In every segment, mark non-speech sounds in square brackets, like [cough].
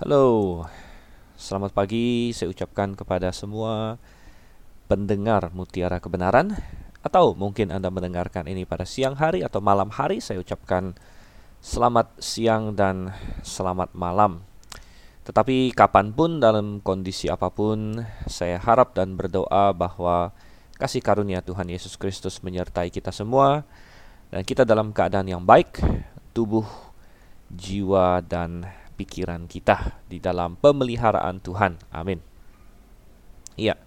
Halo, selamat pagi. Saya ucapkan kepada semua pendengar Mutiara Kebenaran Atau mungkin Anda mendengarkan ini pada siang hari atau malam hari Saya ucapkan selamat siang dan selamat malam. Tetapi kapan pun dalam kondisi apa pun Saya harap dan berdoa bahwa kasih karunia Tuhan Yesus Kristus menyertai kita semua Dan kita dalam keadaan yang baik Tubuh, jiwa, dan pikiran kita di dalam pemeliharaan Tuhan. Amin. Iya.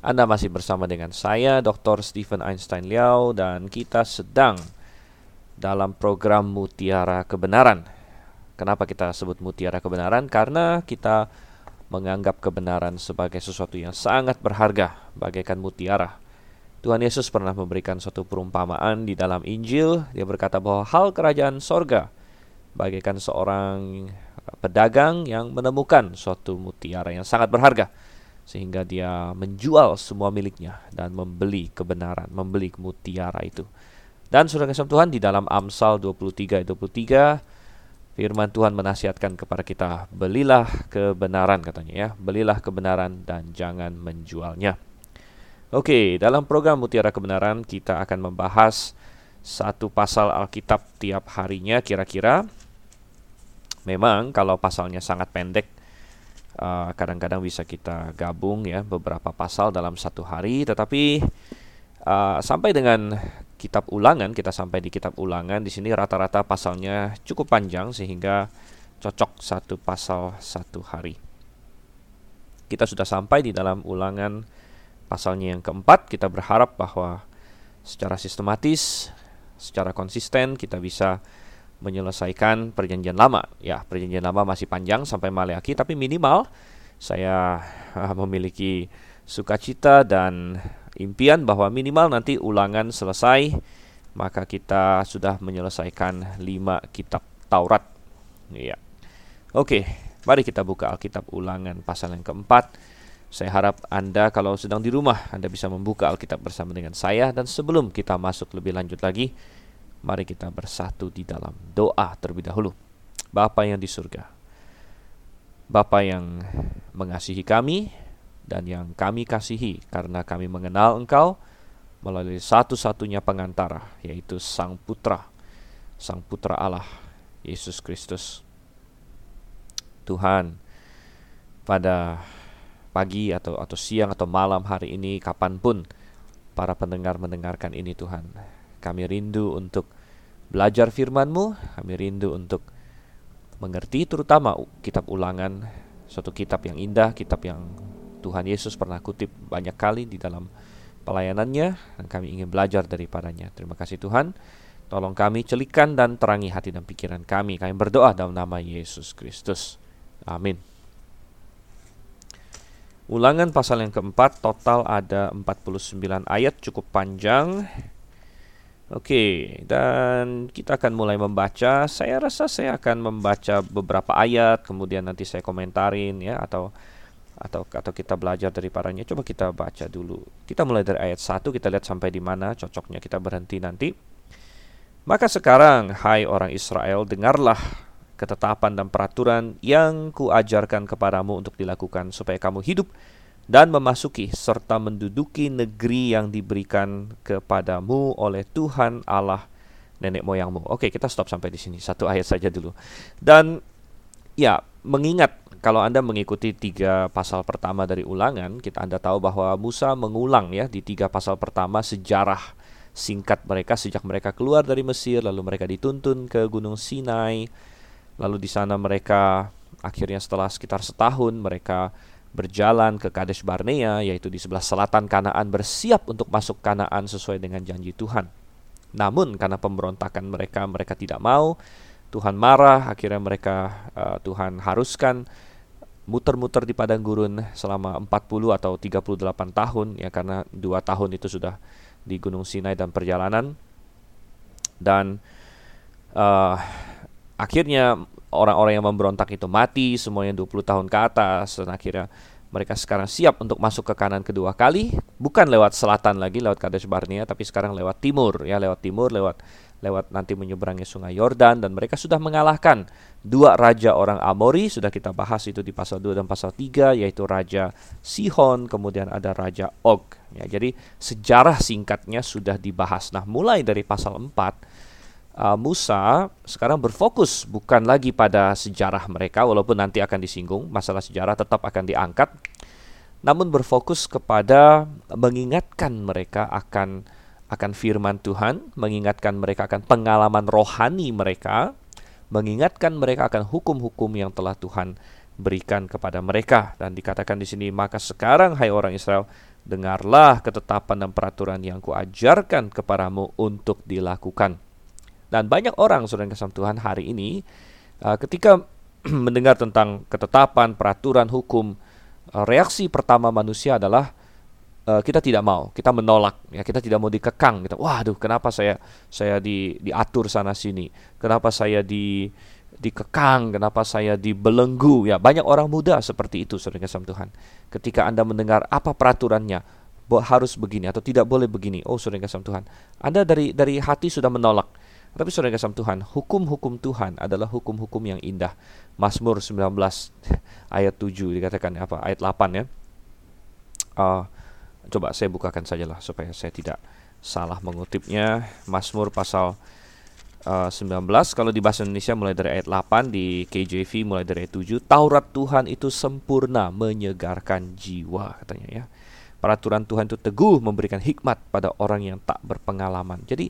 Anda masih bersama dengan saya Dr. Stephen Einstein Liao dan kita sedang dalam program Mutiara Kebenaran. Kenapa kita sebut Mutiara Kebenaran? Karena kita menganggap kebenaran sebagai sesuatu yang sangat berharga bagaikan mutiara. Tuhan Yesus pernah memberikan suatu perumpamaan di dalam Injil. Dia berkata bahwa hal kerajaan sorga bagaikan seorang pedagang yang menemukan suatu mutiara yang sangat berharga sehingga dia menjual semua miliknya dan membeli kebenaran, membeli mutiara itu. Dan saudara kasih Tuhan di dalam Amsal 23 23 firman Tuhan menasihatkan kepada kita, belilah kebenaran katanya ya, belilah kebenaran dan jangan menjualnya. Oke, dalam program Mutiara Kebenaran kita akan membahas satu pasal Alkitab tiap harinya kira-kira Memang kalau pasalnya sangat pendek, uh, kadang-kadang uh, bisa kita gabung ya beberapa pasal dalam satu hari. Tetapi uh, sampai dengan kitab ulangan, kita sampai di kitab ulangan di sini rata-rata pasalnya cukup panjang sehingga cocok satu pasal satu hari. Kita sudah sampai di dalam ulangan pasalnya yang keempat. Kita berharap bahwa secara sistematis, secara konsisten kita bisa menyelesaikan perjanjian lama. Ya, perjanjian lama masih panjang sampai Maleaki, tapi minimal saya uh, memiliki sukacita dan impian bahwa minimal nanti ulangan selesai, maka kita sudah menyelesaikan lima kitab Taurat. Ya. Oke, mari kita buka Alkitab ulangan pasal yang keempat. Saya harap Anda kalau sedang di rumah, Anda bisa membuka Alkitab bersama dengan saya. Dan sebelum kita masuk lebih lanjut lagi, Mari kita bersatu di dalam doa terlebih dahulu. Bapa yang di surga, Bapa yang mengasihi kami dan yang kami kasihi karena kami mengenal Engkau melalui satu-satunya pengantara, yaitu Sang Putra, Sang Putra Allah, Yesus Kristus. Tuhan, pada pagi atau atau siang atau malam hari ini kapan pun para pendengar mendengarkan ini Tuhan kami rindu untuk belajar firman-Mu, kami rindu untuk mengerti terutama kitab ulangan, suatu kitab yang indah, kitab yang Tuhan Yesus pernah kutip banyak kali di dalam pelayanannya dan kami ingin belajar daripadanya. Terima kasih Tuhan. Tolong kami celikan dan terangi hati dan pikiran kami. Kami berdoa dalam nama Yesus Kristus. Amin. Ulangan pasal yang keempat total ada 49 ayat cukup panjang. Oke, dan kita akan mulai membaca. Saya rasa saya akan membaca beberapa ayat, kemudian nanti saya komentarin ya atau atau atau kita belajar dari paranya. Coba kita baca dulu. Kita mulai dari ayat 1, kita lihat sampai di mana cocoknya kita berhenti nanti. Maka sekarang, hai orang Israel, dengarlah ketetapan dan peraturan yang kuajarkan kepadamu untuk dilakukan supaya kamu hidup dan memasuki serta menduduki negeri yang diberikan kepadamu oleh Tuhan Allah nenek moyangmu. Oke, kita stop sampai di sini. Satu ayat saja dulu. Dan ya, mengingat kalau Anda mengikuti tiga pasal pertama dari ulangan, kita Anda tahu bahwa Musa mengulang ya di tiga pasal pertama sejarah singkat mereka sejak mereka keluar dari Mesir, lalu mereka dituntun ke Gunung Sinai, lalu di sana mereka akhirnya setelah sekitar setahun mereka berjalan ke Kades Barnea yaitu di sebelah selatan Kanaan bersiap untuk masuk Kanaan sesuai dengan janji Tuhan. Namun karena pemberontakan mereka mereka tidak mau, Tuhan marah, akhirnya mereka uh, Tuhan haruskan muter-muter di padang gurun selama 40 atau 38 tahun ya karena dua tahun itu sudah di Gunung Sinai dan perjalanan dan uh, akhirnya orang-orang yang memberontak itu mati, semuanya 20 tahun ke atas dan akhirnya mereka sekarang siap untuk masuk ke kanan kedua kali, bukan lewat selatan lagi lewat Kadesh Barnea tapi sekarang lewat timur ya, lewat timur lewat lewat nanti menyeberangi sungai Yordan dan mereka sudah mengalahkan dua raja orang Amori sudah kita bahas itu di pasal 2 dan pasal 3 yaitu raja Sihon kemudian ada raja Og. Ya jadi sejarah singkatnya sudah dibahas. Nah mulai dari pasal 4 uh, Musa sekarang berfokus bukan lagi pada sejarah mereka walaupun nanti akan disinggung masalah sejarah tetap akan diangkat namun berfokus kepada mengingatkan mereka akan akan firman Tuhan, mengingatkan mereka akan pengalaman rohani mereka, mengingatkan mereka akan hukum-hukum yang telah Tuhan berikan kepada mereka dan dikatakan di sini maka sekarang hai orang Israel dengarlah ketetapan dan peraturan yang kuajarkan kepadamu untuk dilakukan. Dan banyak orang saudara kasih Tuhan hari ini uh, ketika [clears throat] mendengar tentang ketetapan, peraturan, hukum, uh, reaksi pertama manusia adalah uh, kita tidak mau, kita menolak, ya kita tidak mau dikekang. Kita, waduh, kenapa saya saya di diatur sana sini? Kenapa saya di dikekang? Kenapa saya dibelenggu? Ya banyak orang muda seperti itu, saudara kasih Tuhan. Ketika anda mendengar apa peraturannya, harus begini atau tidak boleh begini. Oh, saudara kasih Tuhan, anda dari dari hati sudah menolak. Tapi saudara kasih Tuhan, hukum-hukum Tuhan adalah hukum-hukum yang indah. Mazmur 19 [laughs] ayat 7 dikatakan apa? Ayat 8 ya. Uh, Coba saya bukakan sajalah supaya saya tidak salah mengutipnya. Mazmur pasal uh, 19 kalau di bahasa Indonesia mulai dari ayat 8 di KJV mulai dari ayat 7 Taurat Tuhan itu sempurna menyegarkan jiwa katanya ya. Peraturan Tuhan itu teguh memberikan hikmat pada orang yang tak berpengalaman. Jadi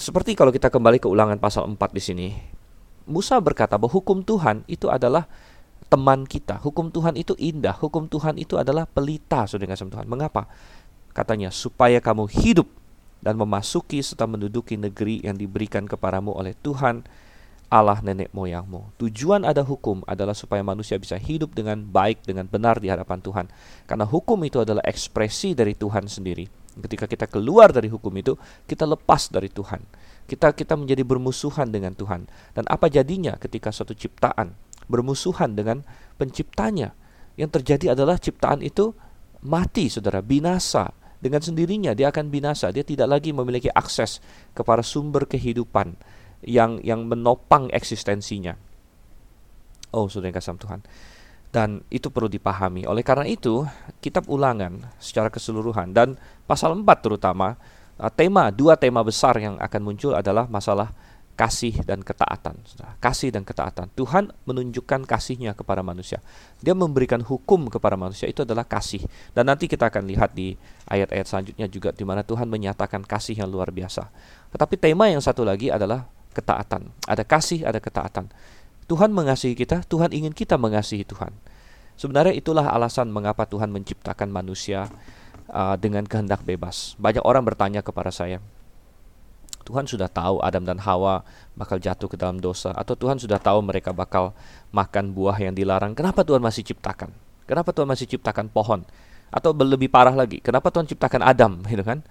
seperti kalau kita kembali ke ulangan pasal 4 di sini, Musa berkata bahwa hukum Tuhan itu adalah teman kita. Hukum Tuhan itu indah. Hukum Tuhan itu adalah pelita, saudara kasih Tuhan. Mengapa? Katanya, supaya kamu hidup dan memasuki serta menduduki negeri yang diberikan kepadamu oleh Tuhan Allah nenek moyangmu. Tujuan ada hukum adalah supaya manusia bisa hidup dengan baik, dengan benar di hadapan Tuhan. Karena hukum itu adalah ekspresi dari Tuhan sendiri. Ketika kita keluar dari hukum itu, kita lepas dari Tuhan. Kita kita menjadi bermusuhan dengan Tuhan. Dan apa jadinya ketika suatu ciptaan bermusuhan dengan penciptanya. Yang terjadi adalah ciptaan itu mati, saudara, binasa. Dengan sendirinya dia akan binasa. Dia tidak lagi memiliki akses kepada sumber kehidupan yang yang menopang eksistensinya. Oh, saudara kasih Tuhan. Dan itu perlu dipahami. Oleh karena itu, kitab ulangan secara keseluruhan dan pasal 4 terutama, uh, tema, dua tema besar yang akan muncul adalah masalah kasih dan ketaatan. Kasih dan ketaatan. Tuhan menunjukkan kasihnya kepada manusia. Dia memberikan hukum kepada manusia itu adalah kasih. Dan nanti kita akan lihat di ayat-ayat selanjutnya juga di mana Tuhan menyatakan kasih yang luar biasa. Tetapi tema yang satu lagi adalah ketaatan. Ada kasih, ada ketaatan. Tuhan mengasihi kita, Tuhan ingin kita mengasihi Tuhan. Sebenarnya itulah alasan mengapa Tuhan menciptakan manusia uh, dengan kehendak bebas. Banyak orang bertanya kepada saya, Tuhan sudah tahu Adam dan Hawa bakal jatuh ke dalam dosa atau Tuhan sudah tahu mereka bakal makan buah yang dilarang. Kenapa Tuhan masih ciptakan? Kenapa Tuhan masih ciptakan pohon? Atau lebih parah lagi, kenapa Tuhan ciptakan Adam, [laughs] gitu kan?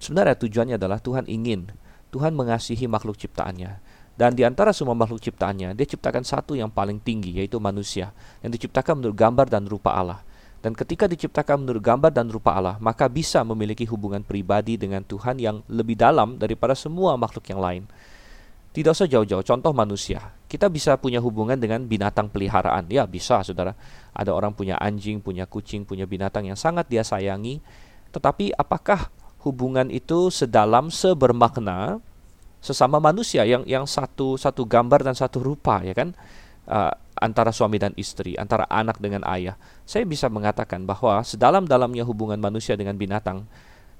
Sebenarnya tujuannya adalah Tuhan ingin Tuhan mengasihi makhluk ciptaannya. Dan di antara semua makhluk ciptaannya, dia ciptakan satu yang paling tinggi, yaitu manusia, yang diciptakan menurut gambar dan rupa Allah. Dan ketika diciptakan menurut gambar dan rupa Allah, maka bisa memiliki hubungan pribadi dengan Tuhan yang lebih dalam daripada semua makhluk yang lain. Tidak usah jauh-jauh, contoh manusia. Kita bisa punya hubungan dengan binatang peliharaan. Ya, bisa, saudara. Ada orang punya anjing, punya kucing, punya binatang yang sangat dia sayangi. Tetapi apakah hubungan itu sedalam, sebermakna sesama manusia yang yang satu satu gambar dan satu rupa, ya kan? uh, antara suami dan istri, antara anak dengan ayah. Saya bisa mengatakan bahwa sedalam-dalamnya hubungan manusia dengan binatang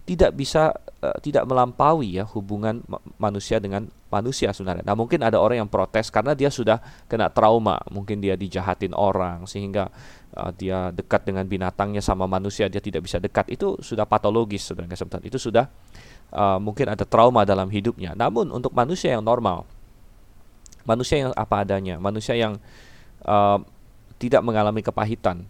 tidak bisa uh, tidak melampaui ya hubungan ma manusia dengan manusia sebenarnya. Nah, mungkin ada orang yang protes karena dia sudah kena trauma, mungkin dia dijahatin orang sehingga uh, dia dekat dengan binatangnya sama manusia dia tidak bisa dekat. Itu sudah patologis sebenarnya Itu sudah uh, mungkin ada trauma dalam hidupnya. Namun untuk manusia yang normal manusia yang apa adanya, manusia yang uh, tidak mengalami kepahitan.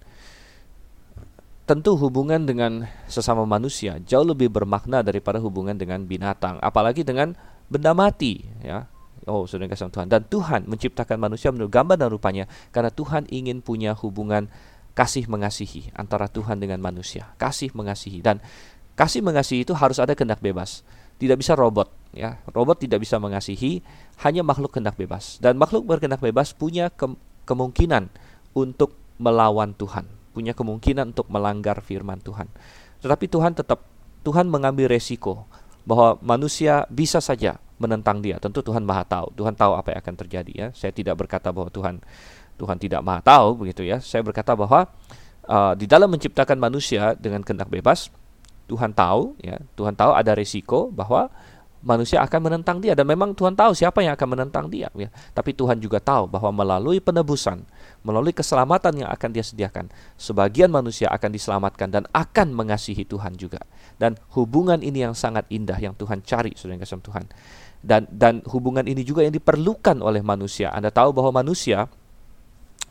Tentu hubungan dengan sesama manusia jauh lebih bermakna daripada hubungan dengan binatang, apalagi dengan benda mati, ya. Oh, sudah kasih Tuhan. Dan Tuhan menciptakan manusia menurut gambar dan rupanya karena Tuhan ingin punya hubungan kasih mengasihi antara Tuhan dengan manusia. Kasih mengasihi dan kasih mengasihi itu harus ada kehendak bebas. tidak bisa robot ya. Robot tidak bisa mengasihi, hanya makhluk kehendak bebas. Dan makhluk berkehendak bebas punya ke kemungkinan untuk melawan Tuhan, punya kemungkinan untuk melanggar firman Tuhan. Tetapi Tuhan tetap Tuhan mengambil resiko bahwa manusia bisa saja menentang dia. Tentu Tuhan Maha tahu. Tuhan tahu apa yang akan terjadi ya. Saya tidak berkata bahwa Tuhan Tuhan tidak Maha tahu begitu ya. Saya berkata bahwa uh, di dalam menciptakan manusia dengan kehendak bebas, Tuhan tahu ya, Tuhan tahu ada risiko bahwa manusia akan menentang dia dan memang Tuhan tahu siapa yang akan menentang dia ya. Tapi Tuhan juga tahu bahwa melalui penebusan, melalui keselamatan yang akan dia sediakan, sebagian manusia akan diselamatkan dan akan mengasihi Tuhan juga. Dan hubungan ini yang sangat indah yang Tuhan cari Saudara kasih Tuhan. Dan dan hubungan ini juga yang diperlukan oleh manusia. Anda tahu bahwa manusia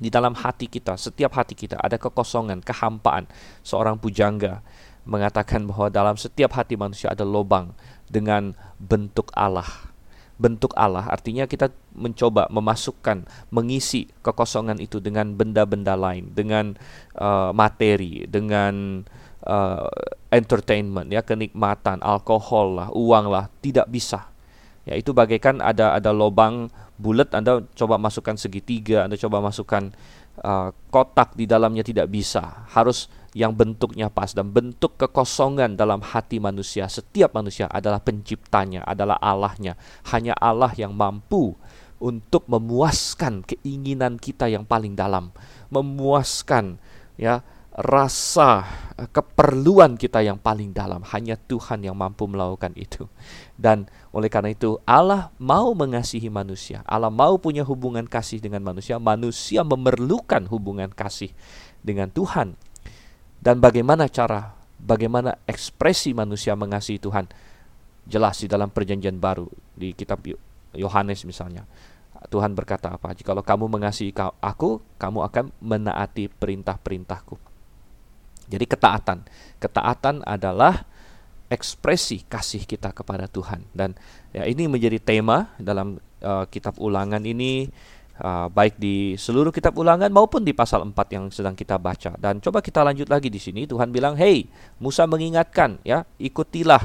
di dalam hati kita, setiap hati kita ada kekosongan, kehampaan. Seorang pujangga mengatakan bahwa dalam setiap hati manusia ada lubang dengan bentuk Allah. Bentuk Allah artinya kita mencoba memasukkan, mengisi kekosongan itu dengan benda-benda lain, dengan uh, materi, dengan uh, entertainment, ya kenikmatan, alkohol lah, uang lah, tidak bisa. Ya itu bagaikan ada ada lubang bulat, Anda coba masukkan segitiga, Anda coba masukkan uh, kotak di dalamnya tidak bisa. Harus yang bentuknya pas dan bentuk kekosongan dalam hati manusia. Setiap manusia adalah penciptanya, adalah Allahnya. Hanya Allah yang mampu untuk memuaskan keinginan kita yang paling dalam, memuaskan ya rasa keperluan kita yang paling dalam. Hanya Tuhan yang mampu melakukan itu. Dan oleh karena itu Allah mau mengasihi manusia. Allah mau punya hubungan kasih dengan manusia. Manusia memerlukan hubungan kasih dengan Tuhan dan bagaimana cara, bagaimana ekspresi manusia mengasihi Tuhan. Jelas di dalam perjanjian baru di kitab Yohanes misalnya. Tuhan berkata apa? Jikalau kamu mengasihi aku, kamu akan menaati perintah-perintahku. Jadi ketaatan. Ketaatan adalah ekspresi kasih kita kepada Tuhan dan ya ini menjadi tema dalam uh, kitab Ulangan ini uh, baik di seluruh kitab ulangan maupun di pasal 4 yang sedang kita baca. Dan coba kita lanjut lagi di sini. Tuhan bilang, "Hey, Musa mengingatkan ya, ikutilah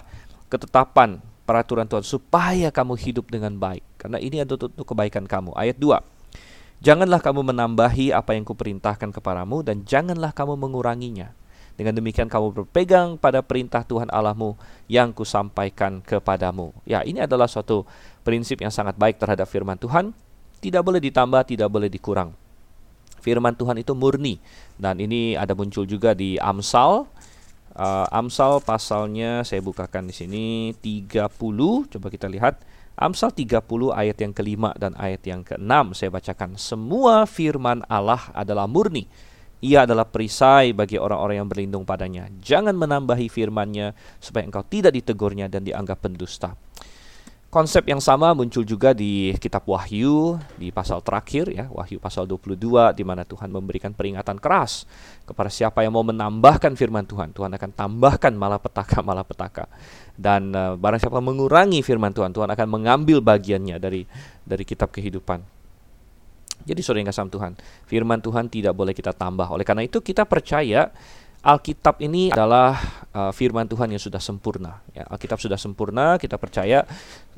ketetapan peraturan Tuhan supaya kamu hidup dengan baik. Karena ini adalah untuk kebaikan kamu." Ayat 2. Janganlah kamu menambahi apa yang kuperintahkan kepadamu dan janganlah kamu menguranginya. Dengan demikian kamu berpegang pada perintah Tuhan Allahmu yang kusampaikan kepadamu. Ya, ini adalah suatu prinsip yang sangat baik terhadap firman Tuhan tidak boleh ditambah, tidak boleh dikurang. Firman Tuhan itu murni dan ini ada muncul juga di Amsal. Uh, Amsal pasalnya saya bukakan di sini 30. Coba kita lihat. Amsal 30 ayat yang kelima dan ayat yang keenam saya bacakan. Semua firman Allah adalah murni. Ia adalah perisai bagi orang-orang yang berlindung padanya. Jangan menambahi firmannya supaya engkau tidak ditegurnya dan dianggap pendusta. Konsep yang sama muncul juga di kitab Wahyu di pasal terakhir ya, Wahyu pasal 22 di mana Tuhan memberikan peringatan keras kepada siapa yang mau menambahkan firman Tuhan, Tuhan akan tambahkan malapetaka-malapetaka. Dan uh, barang siapa mengurangi firman Tuhan, Tuhan akan mengambil bagiannya dari dari kitab kehidupan. Jadi saudara yang Tuhan, firman Tuhan tidak boleh kita tambah. Oleh karena itu kita percaya Alkitab ini adalah uh, firman Tuhan yang sudah sempurna. Ya, Alkitab sudah sempurna, kita percaya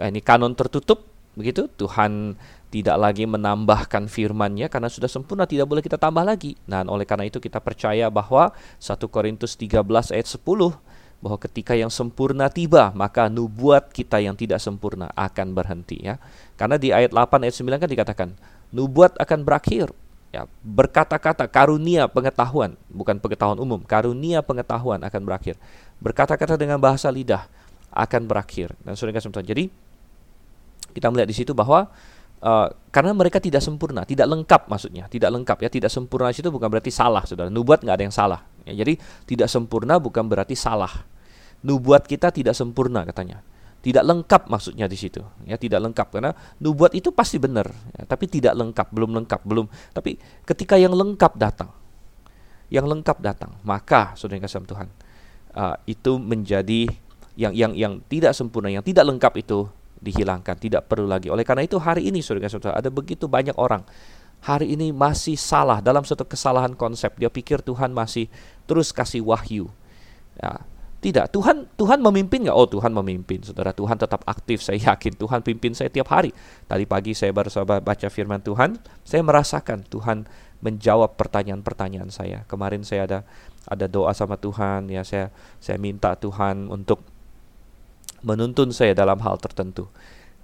uh, ini kanon tertutup, begitu. Tuhan tidak lagi menambahkan firman-Nya karena sudah sempurna, tidak boleh kita tambah lagi. Nah, oleh karena itu kita percaya bahwa 1 Korintus 13 ayat 10 bahwa ketika yang sempurna tiba, maka nubuat kita yang tidak sempurna akan berhenti ya. Karena di ayat 8 ayat 9 kan dikatakan, nubuat akan berakhir, ya berkata-kata karunia pengetahuan bukan pengetahuan umum karunia pengetahuan akan berakhir. Berkata-kata dengan bahasa lidah akan berakhir. Dan saudara kasih jadi kita melihat di situ bahwa uh, karena mereka tidak sempurna tidak lengkap maksudnya tidak lengkap ya tidak sempurna itu bukan berarti salah saudara. Nubuat nggak ada yang salah. Ya, jadi tidak sempurna bukan berarti salah. Nubuat kita tidak sempurna katanya tidak lengkap maksudnya di situ ya tidak lengkap. Karena nubuat itu pasti benar ya, tapi tidak lengkap belum lengkap belum. Tapi ketika yang lengkap datang yang lengkap datang maka saudara yang kasih Tuhan uh, itu menjadi yang yang yang tidak sempurna yang tidak lengkap itu dihilangkan tidak perlu lagi. Oleh karena itu hari ini saudara kasih Tuhan ada begitu banyak orang. Hari ini masih salah dalam suatu kesalahan konsep dia pikir Tuhan masih terus kasih wahyu. Ya Tidak, Tuhan Tuhan memimpin nggak? Oh Tuhan memimpin, saudara. Tuhan tetap aktif. Saya yakin Tuhan pimpin saya tiap hari. Tadi pagi saya baru saja baca firman Tuhan, saya merasakan Tuhan menjawab pertanyaan-pertanyaan saya. Kemarin saya ada ada doa sama Tuhan, ya saya saya minta Tuhan untuk menuntun saya dalam hal tertentu.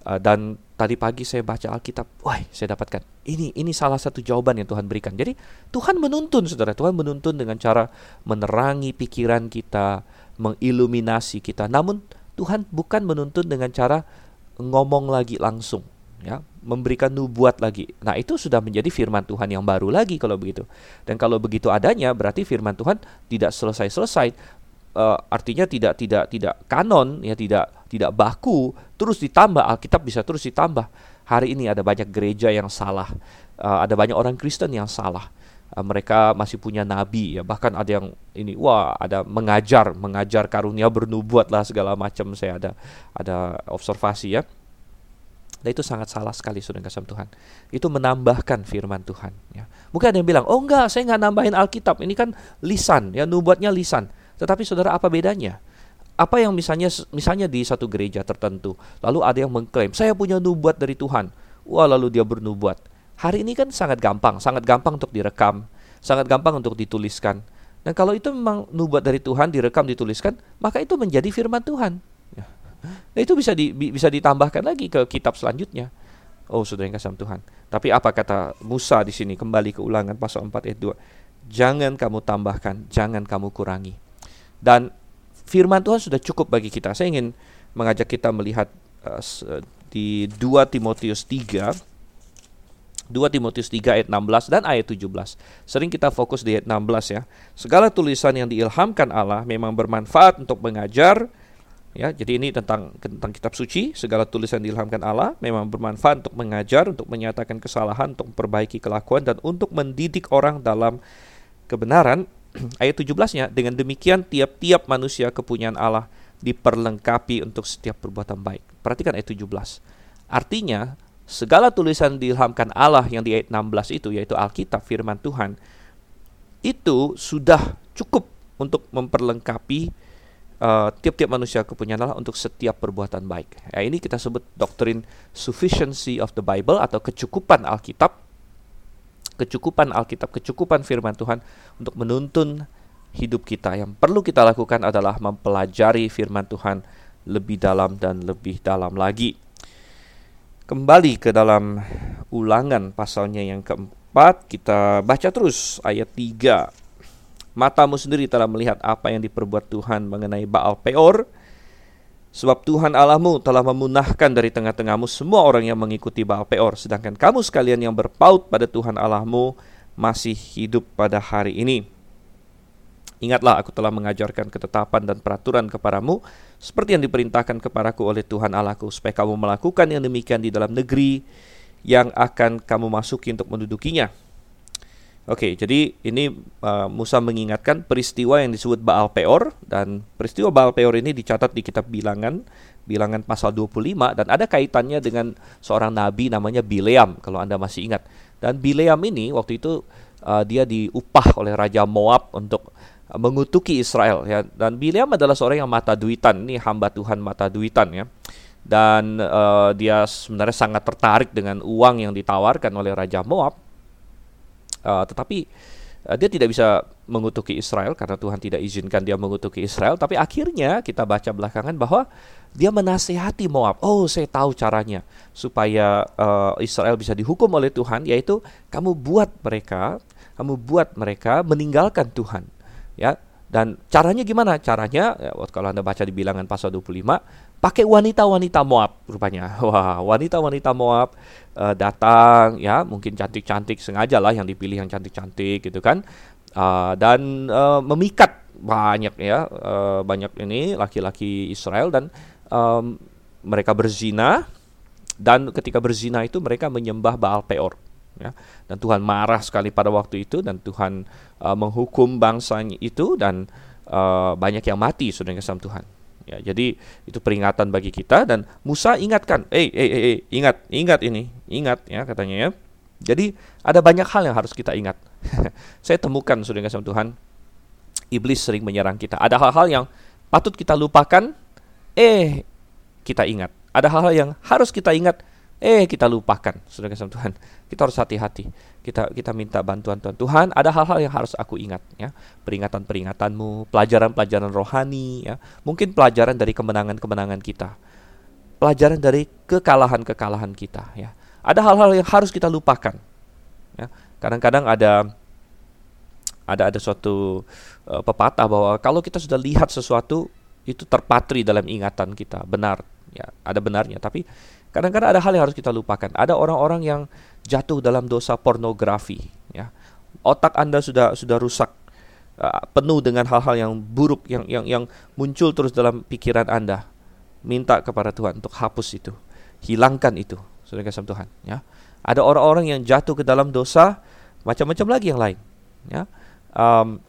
Uh, dan tadi pagi saya baca Alkitab, wah saya dapatkan ini ini salah satu jawaban yang Tuhan berikan. Jadi Tuhan menuntun, saudara. Tuhan menuntun dengan cara menerangi pikiran kita, mengiluminasi kita. Namun Tuhan bukan menuntun dengan cara ngomong lagi langsung, ya, memberikan nubuat lagi. Nah, itu sudah menjadi firman Tuhan yang baru lagi kalau begitu. Dan kalau begitu adanya berarti firman Tuhan tidak selesai-selesai. Uh, artinya tidak tidak tidak kanon ya tidak tidak baku terus ditambah Alkitab bisa terus ditambah hari ini ada banyak gereja yang salah uh, ada banyak orang Kristen yang salah uh, mereka masih punya nabi ya bahkan ada yang ini wah ada mengajar mengajar karunia bernubuat lah segala macam saya ada ada observasi ya Nah itu sangat salah sekali sudah kasih Tuhan. Itu menambahkan firman Tuhan. Ya. Mungkin ada yang bilang, oh enggak, saya nggak nambahin Alkitab. Ini kan lisan, ya nubuatnya lisan. Tetapi saudara apa bedanya? Apa yang misalnya misalnya di satu gereja tertentu, lalu ada yang mengklaim, saya punya nubuat dari Tuhan. Wah lalu dia bernubuat. Hari ini kan sangat gampang, sangat gampang untuk direkam, sangat gampang untuk dituliskan. Dan kalau itu memang nubuat dari Tuhan direkam dituliskan, maka itu menjadi firman Tuhan. Ya. Nah, itu bisa di, bisa ditambahkan lagi ke kitab selanjutnya. Oh, sudah yang kasih Tuhan. Tapi apa kata Musa di sini kembali ke Ulangan pasal 4 ayat 2. Jangan kamu tambahkan, jangan kamu kurangi. Dan firman Tuhan sudah cukup bagi kita. Saya ingin mengajak kita melihat uh, di 2 Timotius 3 2 Timotius 3 ayat 16 dan ayat 17. Sering kita fokus di ayat 16 ya. Segala tulisan yang diilhamkan Allah memang bermanfaat untuk mengajar ya. Jadi ini tentang tentang kitab suci, segala tulisan diilhamkan Allah memang bermanfaat untuk mengajar, untuk menyatakan kesalahan, untuk memperbaiki kelakuan dan untuk mendidik orang dalam kebenaran. [clears throat] ayat 17-nya dengan demikian tiap-tiap manusia kepunyaan Allah diperlengkapi untuk setiap perbuatan baik. Perhatikan ayat 17. Artinya segala tulisan diilhamkan Allah yang di ayat 16 itu yaitu Alkitab firman Tuhan itu sudah cukup untuk memperlengkapi uh, tiap-tiap manusia kepunyaan Allah untuk setiap perbuatan baik. Ya, ini kita sebut doktrin sufficiency of the Bible atau kecukupan Alkitab. Kecukupan Alkitab, kecukupan firman Tuhan untuk menuntun hidup kita. Yang perlu kita lakukan adalah mempelajari firman Tuhan lebih dalam dan lebih dalam lagi kembali ke dalam ulangan pasalnya yang keempat. Kita baca terus ayat 3 matamu sendiri telah melihat apa yang diperbuat Tuhan mengenai Baal Peor. Sebab Tuhan Allahmu telah memunahkan dari tengah-tengahmu semua orang yang mengikuti Baal Peor. Sedangkan kamu sekalian yang berpaut pada Tuhan Allahmu masih hidup pada hari ini. Ingatlah aku telah mengajarkan ketetapan dan peraturan kepadamu seperti yang diperintahkan kepadaku oleh Tuhan Allahku supaya kamu melakukan yang demikian di dalam negeri yang akan kamu masuki untuk mendudukinya. Oke, jadi ini uh, Musa mengingatkan peristiwa yang disebut Baal Peor dan peristiwa Baal Peor ini dicatat di kitab Bilangan, Bilangan pasal 25 dan ada kaitannya dengan seorang nabi namanya Bileam kalau Anda masih ingat. Dan Bileam ini waktu itu uh, dia diupah oleh raja Moab untuk mengutuki Israel ya. Dan Bileam adalah seorang yang mata duitan. Ini hamba Tuhan mata duitan ya. Dan uh, dia sebenarnya sangat tertarik dengan uang yang ditawarkan oleh Raja Moab. Uh, tetapi uh, dia tidak bisa mengutuki Israel karena Tuhan tidak izinkan dia mengutuki Israel. Tapi akhirnya kita baca belakangan bahwa dia menasehati Moab. Oh saya tahu caranya supaya uh, Israel bisa dihukum oleh Tuhan yaitu kamu buat mereka kamu buat mereka meninggalkan Tuhan ya dan caranya gimana? Caranya ya, kalau Anda baca di bilangan pasal 25, pakai wanita-wanita Moab rupanya. [laughs] Wah, wanita-wanita Moab uh, datang ya, mungkin cantik-cantik sengaja lah yang dipilih yang cantik-cantik gitu kan. Uh, dan uh, memikat banyak ya, uh, banyak ini laki-laki Israel dan um, mereka berzina dan ketika berzina itu mereka menyembah Baal Peor ya. Dan Tuhan marah sekali pada waktu itu dan Tuhan uh, menghukum bangsanya itu dan uh, banyak yang mati sudah kasih Tuhan. Ya, jadi itu peringatan bagi kita dan Musa ingatkan, eh, eh, eh, ingat, ingat ini, ingat ya katanya ya. Jadi ada banyak hal yang harus kita ingat. [laughs] Saya temukan sudah kasih Tuhan, iblis sering menyerang kita. Ada hal-hal yang patut kita lupakan, eh kita ingat. Ada hal-hal yang harus kita ingat, eh kita lupakan. Sudah kasih Tuhan, kita harus hati-hati. Kita kita minta bantuan Tuhan. Tuhan, ada hal-hal yang harus aku ingat ya. Peringatan-peringatanmu, pelajaran-pelajaran rohani ya. Mungkin pelajaran dari kemenangan-kemenangan kita. Pelajaran dari kekalahan-kekalahan kita ya. Ada hal-hal yang harus kita lupakan. Ya. Kadang-kadang ada ada ada suatu uh, pepatah bahwa kalau kita sudah lihat sesuatu itu terpatri dalam ingatan kita benar ya ada benarnya tapi kadang-kadang ada hal yang harus kita lupakan. Ada orang-orang yang jatuh dalam dosa pornografi ya. Otak anda sudah sudah rusak uh, penuh dengan hal-hal yang buruk yang yang yang muncul terus dalam pikiran anda. Minta kepada Tuhan untuk hapus itu. Hilangkan itu sudah kasih Tuhan ya. Ada orang-orang yang jatuh ke dalam dosa macam-macam lagi yang lain ya. Um,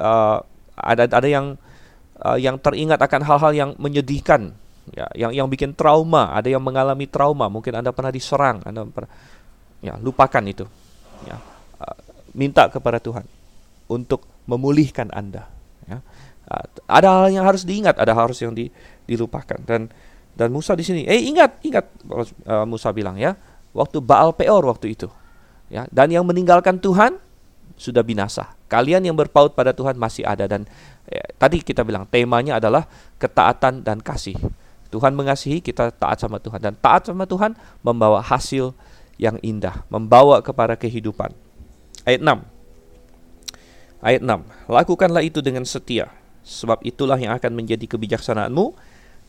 uh, ada ada yang uh, yang teringat akan hal-hal yang menyedihkan ya yang yang bikin trauma ada yang mengalami trauma mungkin anda pernah diserang anda pernah ya lupakan itu ya uh, minta kepada Tuhan untuk memulihkan anda ya ada hal yang harus diingat ada hal harus yang di, dilupakan dan dan Musa di sini eh ingat ingat uh, Musa bilang ya waktu Baal Peor waktu itu ya dan yang meninggalkan Tuhan sudah binasa. Kalian yang berpaut pada Tuhan masih ada dan ya, tadi kita bilang temanya adalah ketaatan dan kasih. Tuhan mengasihi kita taat sama Tuhan dan taat sama Tuhan membawa hasil yang indah, membawa kepada kehidupan. Ayat 6. Ayat 6. Lakukanlah itu dengan setia, sebab itulah yang akan menjadi kebijaksanaanmu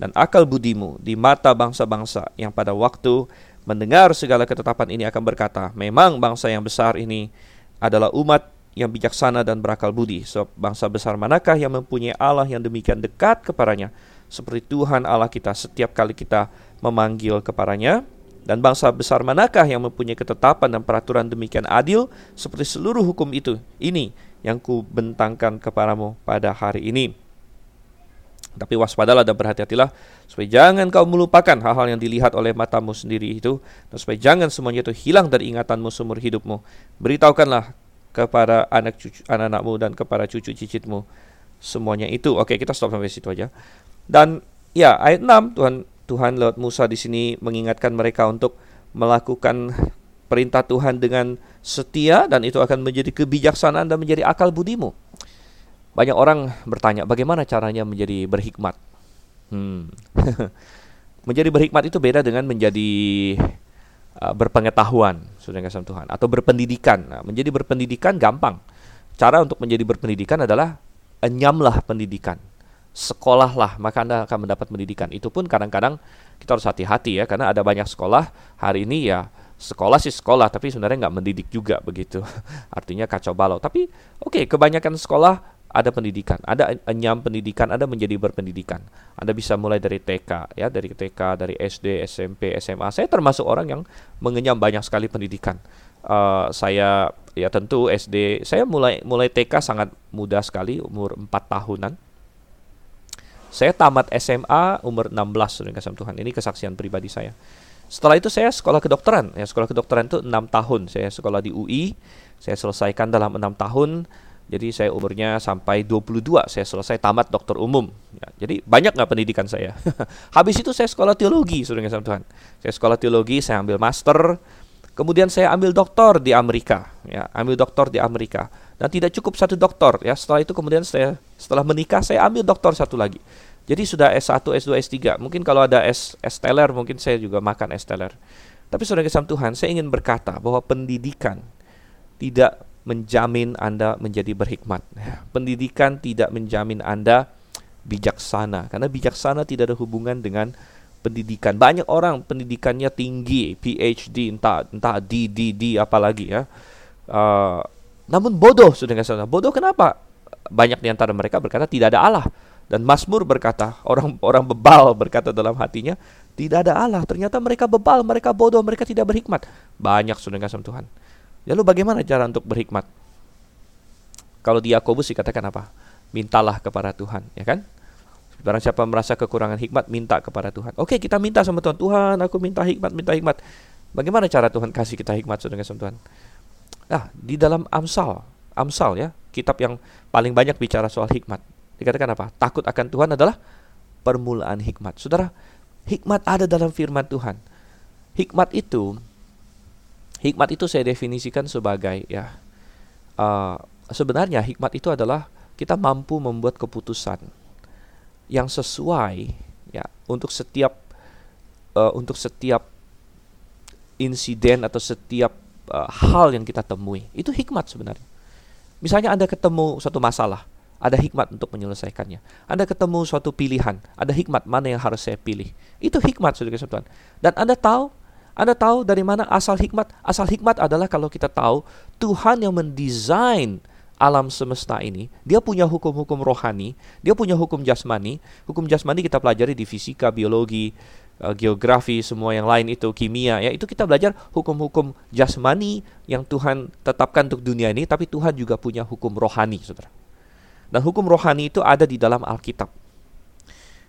dan akal budimu di mata bangsa-bangsa yang pada waktu mendengar segala ketetapan ini akan berkata, memang bangsa yang besar ini adalah umat yang bijaksana dan berakal budi. Sebab bangsa besar manakah yang mempunyai Allah yang demikian dekat kepadanya seperti Tuhan Allah kita setiap kali kita memanggil kepadanya dan bangsa besar manakah yang mempunyai ketetapan dan peraturan demikian adil seperti seluruh hukum itu ini yang ku bentangkan kepadamu pada hari ini. Tapi waspadalah dan berhati-hatilah supaya jangan kau melupakan hal-hal yang dilihat oleh matamu sendiri itu dan supaya jangan semuanya itu hilang dari ingatanmu seumur hidupmu. Beritahukanlah kepada anak cucu anak-anakmu dan kepada cucu cicitmu semuanya itu. Oke, kita stop sampai situ aja. Dan ya, ayat 6 Tuhan Tuhan lewat Musa di sini mengingatkan mereka untuk melakukan perintah Tuhan dengan setia dan itu akan menjadi kebijaksanaan dan menjadi akal budimu. Banyak orang bertanya bagaimana caranya menjadi berhikmat. Hmm. [laughs] menjadi berhikmat itu beda dengan menjadi uh, berpengetahuan, sudah kasih Tuhan, atau berpendidikan. Nah, menjadi berpendidikan gampang. Cara untuk menjadi berpendidikan adalah enyamlah pendidikan. Sekolahlah, maka Anda akan mendapat pendidikan. Itu pun kadang-kadang kita harus hati-hati ya, karena ada banyak sekolah hari ini ya sekolah sih sekolah, tapi sebenarnya nggak mendidik juga begitu. [laughs] Artinya kacau balau. Tapi oke, okay, kebanyakan sekolah ada pendidikan, ada enyam pendidikan, ada menjadi berpendidikan. Anda bisa mulai dari TK, ya, dari TK, dari SD, SMP, SMA. Saya termasuk orang yang mengenyam banyak sekali pendidikan. Uh, saya ya tentu SD, saya mulai mulai TK sangat muda sekali, umur 4 tahunan. Saya tamat SMA umur 16 dengan kasih Tuhan. Ini kesaksian pribadi saya. Setelah itu saya sekolah kedokteran. Ya, sekolah kedokteran itu 6 tahun. Saya sekolah di UI. Saya selesaikan dalam 6 tahun jadi saya umurnya sampai 22 saya selesai tamat dokter umum. Ya, jadi banyak nggak pendidikan saya. [laughs] Habis itu saya sekolah teologi, saudara sama Tuhan. Saya sekolah teologi, saya ambil master. Kemudian saya ambil doktor di Amerika, ya, ambil doktor di Amerika. Dan tidak cukup satu doktor, ya. Setelah itu kemudian saya setelah menikah saya ambil doktor satu lagi. Jadi sudah S1, S2, S3. Mungkin kalau ada S, S mungkin saya juga makan S teler. Tapi saudara kesam Tuhan, saya ingin berkata bahwa pendidikan tidak menjamin Anda menjadi berhikmat. Pendidikan tidak menjamin Anda bijaksana karena bijaksana tidak ada hubungan dengan pendidikan. Banyak orang pendidikannya tinggi, PhD, entah entah D D D apalagi ya. Uh, namun bodoh sudah saudara. Bodoh kenapa? Banyak di antara mereka berkata tidak ada Allah. Dan Mazmur berkata, orang-orang bebal berkata dalam hatinya, tidak ada Allah. Ternyata mereka bebal, mereka bodoh, mereka tidak berhikmat. Banyak sudah sama Tuhan. Lalu bagaimana cara untuk berhikmat? Kalau di Yakobus dikatakan apa? Mintalah kepada Tuhan, ya kan? Barang siapa merasa kekurangan hikmat, minta kepada Tuhan. Oke, kita minta sama Tuhan. Tuhan, aku minta hikmat, minta hikmat. Bagaimana cara Tuhan kasih kita hikmat saudara sama Tuhan? Nah, di dalam Amsal, Amsal ya, kitab yang paling banyak bicara soal hikmat. Dikatakan apa? Takut akan Tuhan adalah permulaan hikmat. Saudara, hikmat ada dalam firman Tuhan. Hikmat itu hikmat itu saya definisikan sebagai ya uh, sebenarnya hikmat itu adalah kita mampu membuat keputusan yang sesuai ya untuk setiap uh, untuk setiap insiden atau setiap uh, hal yang kita temui. Itu hikmat sebenarnya. Misalnya Anda ketemu suatu masalah, ada hikmat untuk menyelesaikannya. Anda ketemu suatu pilihan, ada hikmat mana yang harus saya pilih. Itu hikmat Saudara Tuhan. Dan Anda tahu anda tahu dari mana asal hikmat? Asal hikmat adalah kalau kita tahu Tuhan yang mendesain alam semesta ini, dia punya hukum-hukum rohani, dia punya hukum jasmani. Hukum jasmani kita pelajari di fisika, biologi, uh, geografi, semua yang lain itu kimia ya. Itu kita belajar hukum-hukum jasmani yang Tuhan tetapkan untuk dunia ini, tapi Tuhan juga punya hukum rohani, Saudara. Dan hukum rohani itu ada di dalam Alkitab.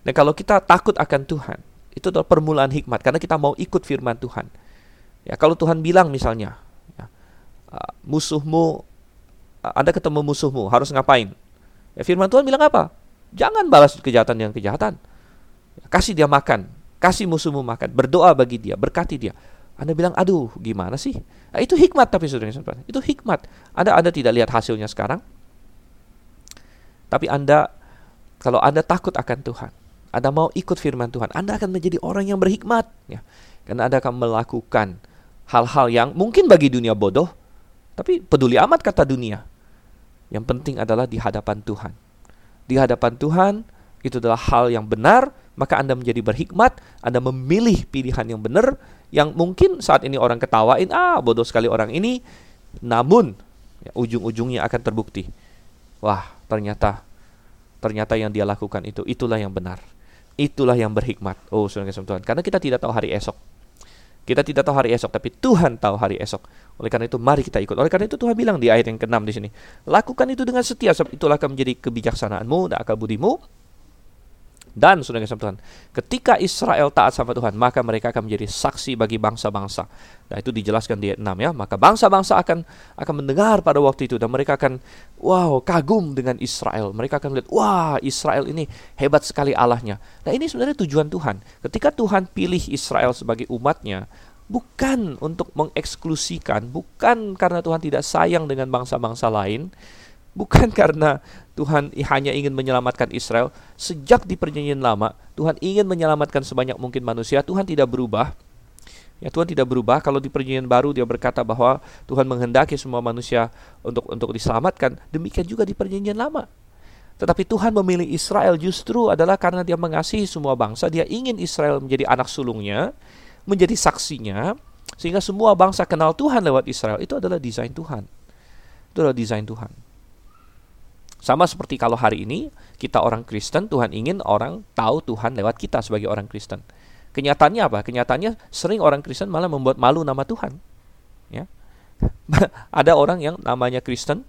Dan kalau kita takut akan Tuhan, itu adalah permulaan hikmat karena kita mau ikut firman Tuhan. Ya, kalau Tuhan bilang misalnya, ya, uh, musuhmu, uh, Anda ketemu musuhmu, harus ngapain? Ya, firman Tuhan bilang apa? Jangan balas kejahatan dengan kejahatan. Ya, kasih dia makan, Kasih musuhmu makan, berdoa bagi dia, berkati dia. Anda bilang, aduh gimana sih? Nah, itu hikmat tapi saudara itu hikmat. Anda Anda tidak lihat hasilnya sekarang, tapi Anda kalau Anda takut akan Tuhan, Anda mau ikut firman Tuhan, Anda akan menjadi orang yang berhikmat, ya. Karena Anda akan melakukan hal-hal yang mungkin bagi dunia bodoh, tapi peduli amat kata dunia. Yang penting adalah di hadapan Tuhan. Di hadapan Tuhan itu adalah hal yang benar, maka Anda menjadi berhikmat, Anda memilih pilihan yang benar yang mungkin saat ini orang ketawain, ah bodoh sekali orang ini, namun ya, ujung-ujungnya akan terbukti. Wah, ternyata ternyata yang dia lakukan itu itulah yang benar. Itulah yang berhikmat. Oh, Saudara Tuhan. Karena kita tidak tahu hari esok. Kita tidak tahu hari esok, tapi Tuhan tahu hari esok. Oleh karena itu, mari kita ikut. Oleh karena itu, Tuhan bilang di ayat yang ke-6 di sini, lakukan itu dengan setia, sebab itulah akan menjadi kebijaksanaanmu dan akal budimu dan sudah sama Tuhan, ketika Israel taat sama Tuhan, maka mereka akan menjadi saksi bagi bangsa-bangsa. Nah, itu dijelaskan di ayat 6 ya. Maka bangsa-bangsa akan akan mendengar pada waktu itu dan mereka akan wow, kagum dengan Israel. Mereka akan melihat, wah, Israel ini hebat sekali Allahnya. Nah, ini sebenarnya tujuan Tuhan. Ketika Tuhan pilih Israel sebagai umatnya, bukan untuk mengeksklusikan, bukan karena Tuhan tidak sayang dengan bangsa-bangsa lain, bukan [laughs] karena Tuhan hanya ingin menyelamatkan Israel. Sejak di perjanjian lama, Tuhan ingin menyelamatkan sebanyak mungkin manusia. Tuhan tidak berubah. Ya, Tuhan tidak berubah. Kalau di perjanjian baru dia berkata bahwa Tuhan menghendaki semua manusia untuk untuk diselamatkan. Demikian juga di perjanjian lama. Tetapi Tuhan memilih Israel justru adalah karena dia mengasihi semua bangsa. Dia ingin Israel menjadi anak sulungnya, menjadi saksinya, sehingga semua bangsa kenal Tuhan lewat Israel. Itu adalah desain Tuhan. Itu adalah desain Tuhan. Sama seperti kalau hari ini kita orang Kristen, Tuhan ingin orang tahu Tuhan lewat kita sebagai orang Kristen. Kenyataannya apa? Kenyataannya sering orang Kristen malah membuat malu nama Tuhan. Ya. [laughs] Ada orang yang namanya Kristen,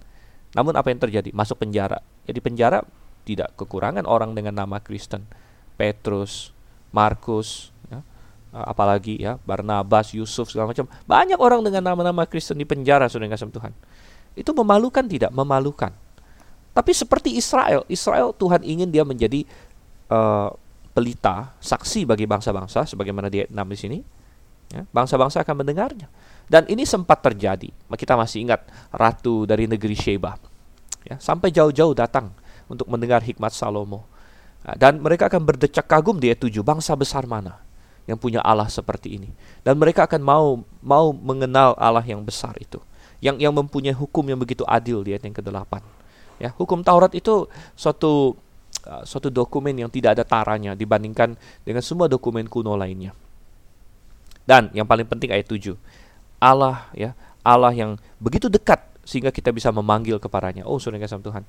namun apa yang terjadi? Masuk penjara. Jadi penjara tidak kekurangan orang dengan nama Kristen. Petrus, Markus, ya. apalagi ya Barnabas, Yusuf segala macam. Banyak orang dengan nama-nama Kristen di penjara sudah kasih Tuhan. Itu memalukan tidak? Memalukan. Tapi seperti Israel, Israel Tuhan ingin dia menjadi uh, pelita, saksi bagi bangsa-bangsa, sebagaimana di 6 di sini. Ya, bangsa-bangsa akan mendengarnya. Dan ini sempat terjadi. Kita masih ingat ratu dari negeri Sheba. Ya, sampai jauh-jauh datang untuk mendengar hikmat Salomo. Nah, dan mereka akan berdecak kagum di ayat 7, bangsa besar mana yang punya Allah seperti ini. Dan mereka akan mau mau mengenal Allah yang besar itu. Yang yang mempunyai hukum yang begitu adil di ayat yang ke-8. Ya, hukum Taurat itu suatu uh, suatu dokumen yang tidak ada taranya dibandingkan dengan semua dokumen kuno lainnya. Dan yang paling penting ayat 7. Allah ya, Allah yang begitu dekat sehingga kita bisa memanggil kepadanya. Oh, sudah sama Tuhan.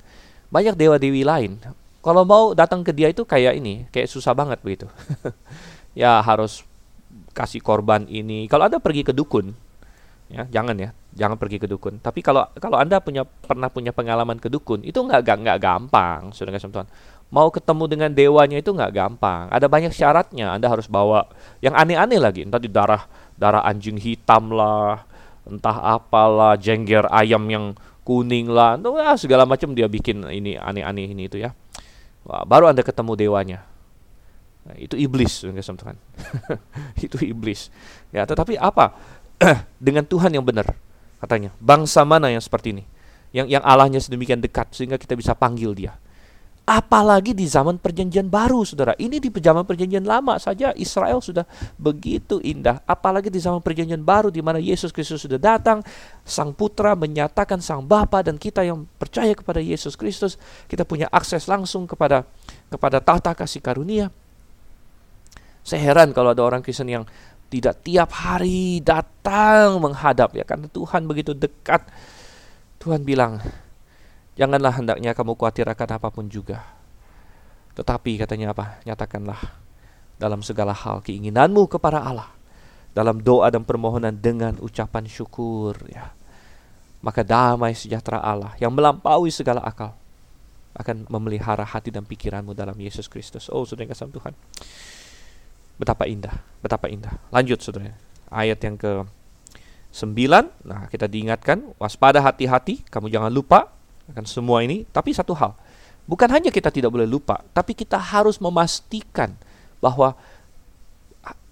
Banyak dewa-dewi lain. Kalau mau datang ke dia itu kayak ini, kayak susah banget begitu. [laughs] ya harus kasih korban ini. Kalau Anda pergi ke dukun, ya jangan ya, jangan pergi ke dukun. Tapi kalau kalau Anda punya pernah punya pengalaman ke dukun, itu nggak nggak gampang, sudah kasih Tuhan. Mau ketemu dengan dewanya itu nggak gampang. Ada banyak syaratnya. Anda harus bawa yang aneh-aneh lagi. Entah di darah darah anjing hitam lah, entah apalah, jengger ayam yang kuning lah, entah segala macam dia bikin ini aneh-aneh ini itu ya. Wah, baru Anda ketemu dewanya. Nah, itu iblis, Tuhan. [laughs] itu iblis. Ya, tetapi apa? [clears throat] Dengan Tuhan yang benar, katanya. Bangsa mana yang seperti ini? Yang yang Allahnya sedemikian dekat sehingga kita bisa panggil dia. Apalagi di zaman perjanjian baru, saudara. Ini di zaman perjanjian lama saja Israel sudah begitu indah. Apalagi di zaman perjanjian baru di mana Yesus Kristus sudah datang. Sang putra menyatakan sang Bapa dan kita yang percaya kepada Yesus Kristus. Kita punya akses langsung kepada kepada tahta kasih karunia. Saya heran kalau ada orang Kristen yang tidak tiap hari datang menghadap ya karena Tuhan begitu dekat. Tuhan bilang, Janganlah hendaknya kamu khawatir akan apa pun juga. Tetapi katanya apa? Nyatakanlah dalam segala hal keinginanmu kepada Allah. Dalam doa dan permohonan dengan ucapan syukur ya. Maka damai sejahtera Allah yang melampaui segala akal akan memelihara hati dan pikiranmu dalam Yesus Kristus. Oh, saudara kasih Tuhan. Betapa indah, betapa indah. Lanjut saudara. Ayat yang ke 9. Nah, kita diingatkan, waspada hati-hati, kamu jangan lupa akan semua ini. Tapi satu hal, bukan hanya kita tidak boleh lupa, tapi kita harus memastikan bahwa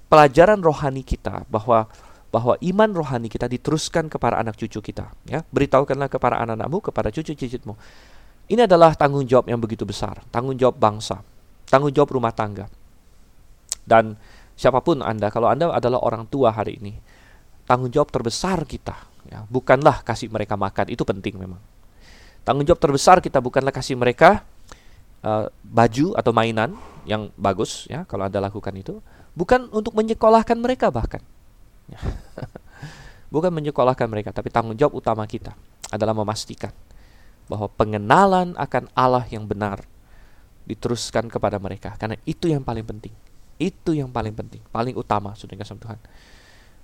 pelajaran rohani kita, bahwa bahwa iman rohani kita diteruskan kepada anak cucu kita. Ya, beritahukanlah kepada anak-anakmu, kepada cucu-cucumu. Ini adalah tanggung jawab yang begitu besar, tanggung jawab bangsa, tanggung jawab rumah tangga. Dan siapa pun Anda, kalau Anda adalah orang tua hari ini, tanggung jawab terbesar kita, ya, bukanlah kasih mereka makan, itu penting memang. Tanggung jawab terbesar kita bukanlah kasih mereka uh, baju atau mainan yang bagus ya kalau Anda lakukan itu, bukan untuk menyekolahkan mereka bahkan. Ya. [laughs] bukan menyekolahkan mereka, tapi tanggung jawab utama kita adalah memastikan bahwa pengenalan akan Allah yang benar diteruskan kepada mereka karena itu yang paling penting. Itu yang paling penting, paling utama sudah kasih Tuhan.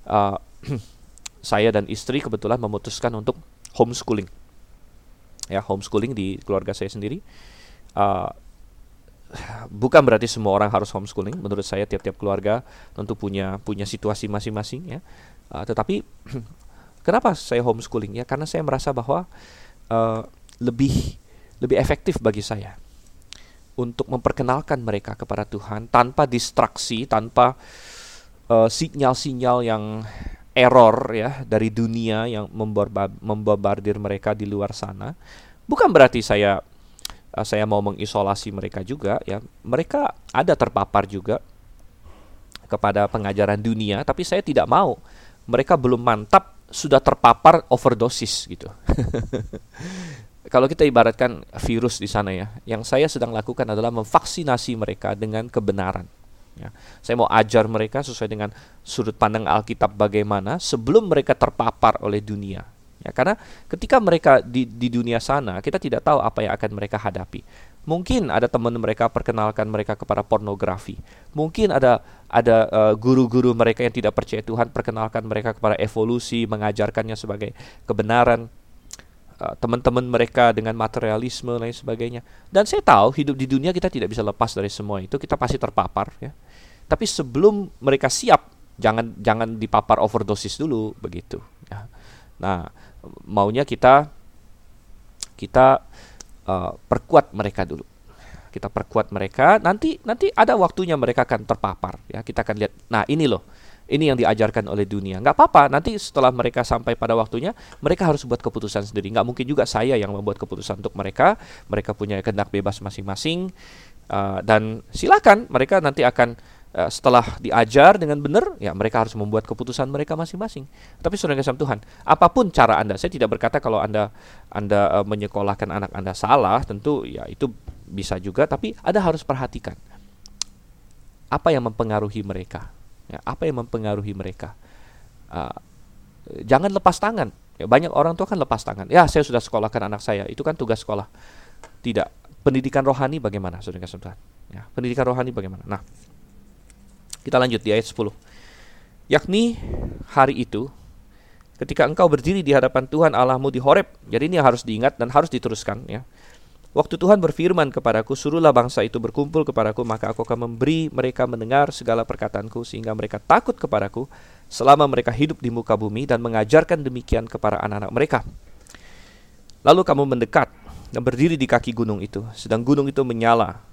Uh, [clears throat] saya dan istri kebetulan memutuskan untuk homeschooling ya homeschooling di keluarga saya sendiri. Uh, bukan berarti semua orang harus homeschooling. Menurut saya tiap-tiap keluarga tentu punya punya situasi masing-masing ya. Uh, tetapi [clears throat] kenapa saya homeschooling ya? Karena saya merasa bahwa uh, lebih lebih efektif bagi saya untuk memperkenalkan mereka kepada Tuhan tanpa distraksi, tanpa sinyal-sinyal uh, yang error ya dari dunia yang membobardir mereka di luar sana. Bukan berarti saya uh, saya mau mengisolasi mereka juga ya. Mereka ada terpapar juga kepada pengajaran dunia, tapi saya tidak mau mereka belum mantap sudah terpapar overdosis gitu. [laughs] Kalau kita ibaratkan virus di sana ya, yang saya sedang lakukan adalah memvaksinasi mereka dengan kebenaran Ya. Saya mau ajar mereka sesuai dengan sudut pandang Alkitab bagaimana sebelum mereka terpapar oleh dunia. Ya, karena ketika mereka di, di dunia sana, kita tidak tahu apa yang akan mereka hadapi. Mungkin ada teman mereka perkenalkan mereka kepada pornografi. Mungkin ada ada uh, guru-guru mereka yang tidak percaya Tuhan perkenalkan mereka kepada evolusi, mengajarkannya sebagai kebenaran. Uh, teman-teman mereka dengan materialisme lain sebagainya. Dan saya tahu hidup di dunia kita tidak bisa lepas dari semua itu. Kita pasti terpapar ya. Tapi sebelum mereka siap, jangan jangan dipapar overdosis dulu begitu. Ya. Nah, maunya kita kita uh, perkuat mereka dulu. Kita perkuat mereka. Nanti nanti ada waktunya mereka akan terpapar. Ya, kita akan lihat. Nah, ini loh. Ini yang diajarkan oleh dunia. Nggak apa-apa. Nanti setelah mereka sampai pada waktunya, mereka harus buat keputusan sendiri. Nggak mungkin juga saya yang membuat keputusan untuk mereka. Mereka punya kehendak bebas masing-masing. Uh, dan silakan mereka nanti akan Eh, setelah diajar dengan benar, ya mereka harus membuat keputusan mereka masing-masing. Tapi saudara kasih Tuhan, apa pun cara Anda, saya tidak berkata kalau Anda Anda uh, menyekolahkan anak Anda salah, tentu ya itu bisa juga, tapi Anda harus perhatikan apa yang mempengaruhi mereka. Ya, apa yang mempengaruhi mereka. Uh, jangan lepas tangan. Ya, banyak orang tua kan lepas tangan. Ya, saya sudah sekolahkan anak saya, itu kan tugas sekolah. Tidak. Pendidikan rohani bagaimana, saudara kasih Tuhan? Ya, pendidikan rohani bagaimana? Nah, kita lanjut di ayat 10. Yakni hari itu ketika engkau berdiri di hadapan Tuhan Allahmu di Horeb. Jadi ini harus diingat dan harus diteruskan ya. Waktu Tuhan berfirman kepadaku, suruhlah bangsa itu berkumpul kepadaku, maka aku akan memberi mereka mendengar segala perkataanku, sehingga mereka takut kepadaku selama mereka hidup di muka bumi dan mengajarkan demikian kepada anak-anak mereka. Lalu kamu mendekat dan berdiri di kaki gunung itu, sedang gunung itu menyala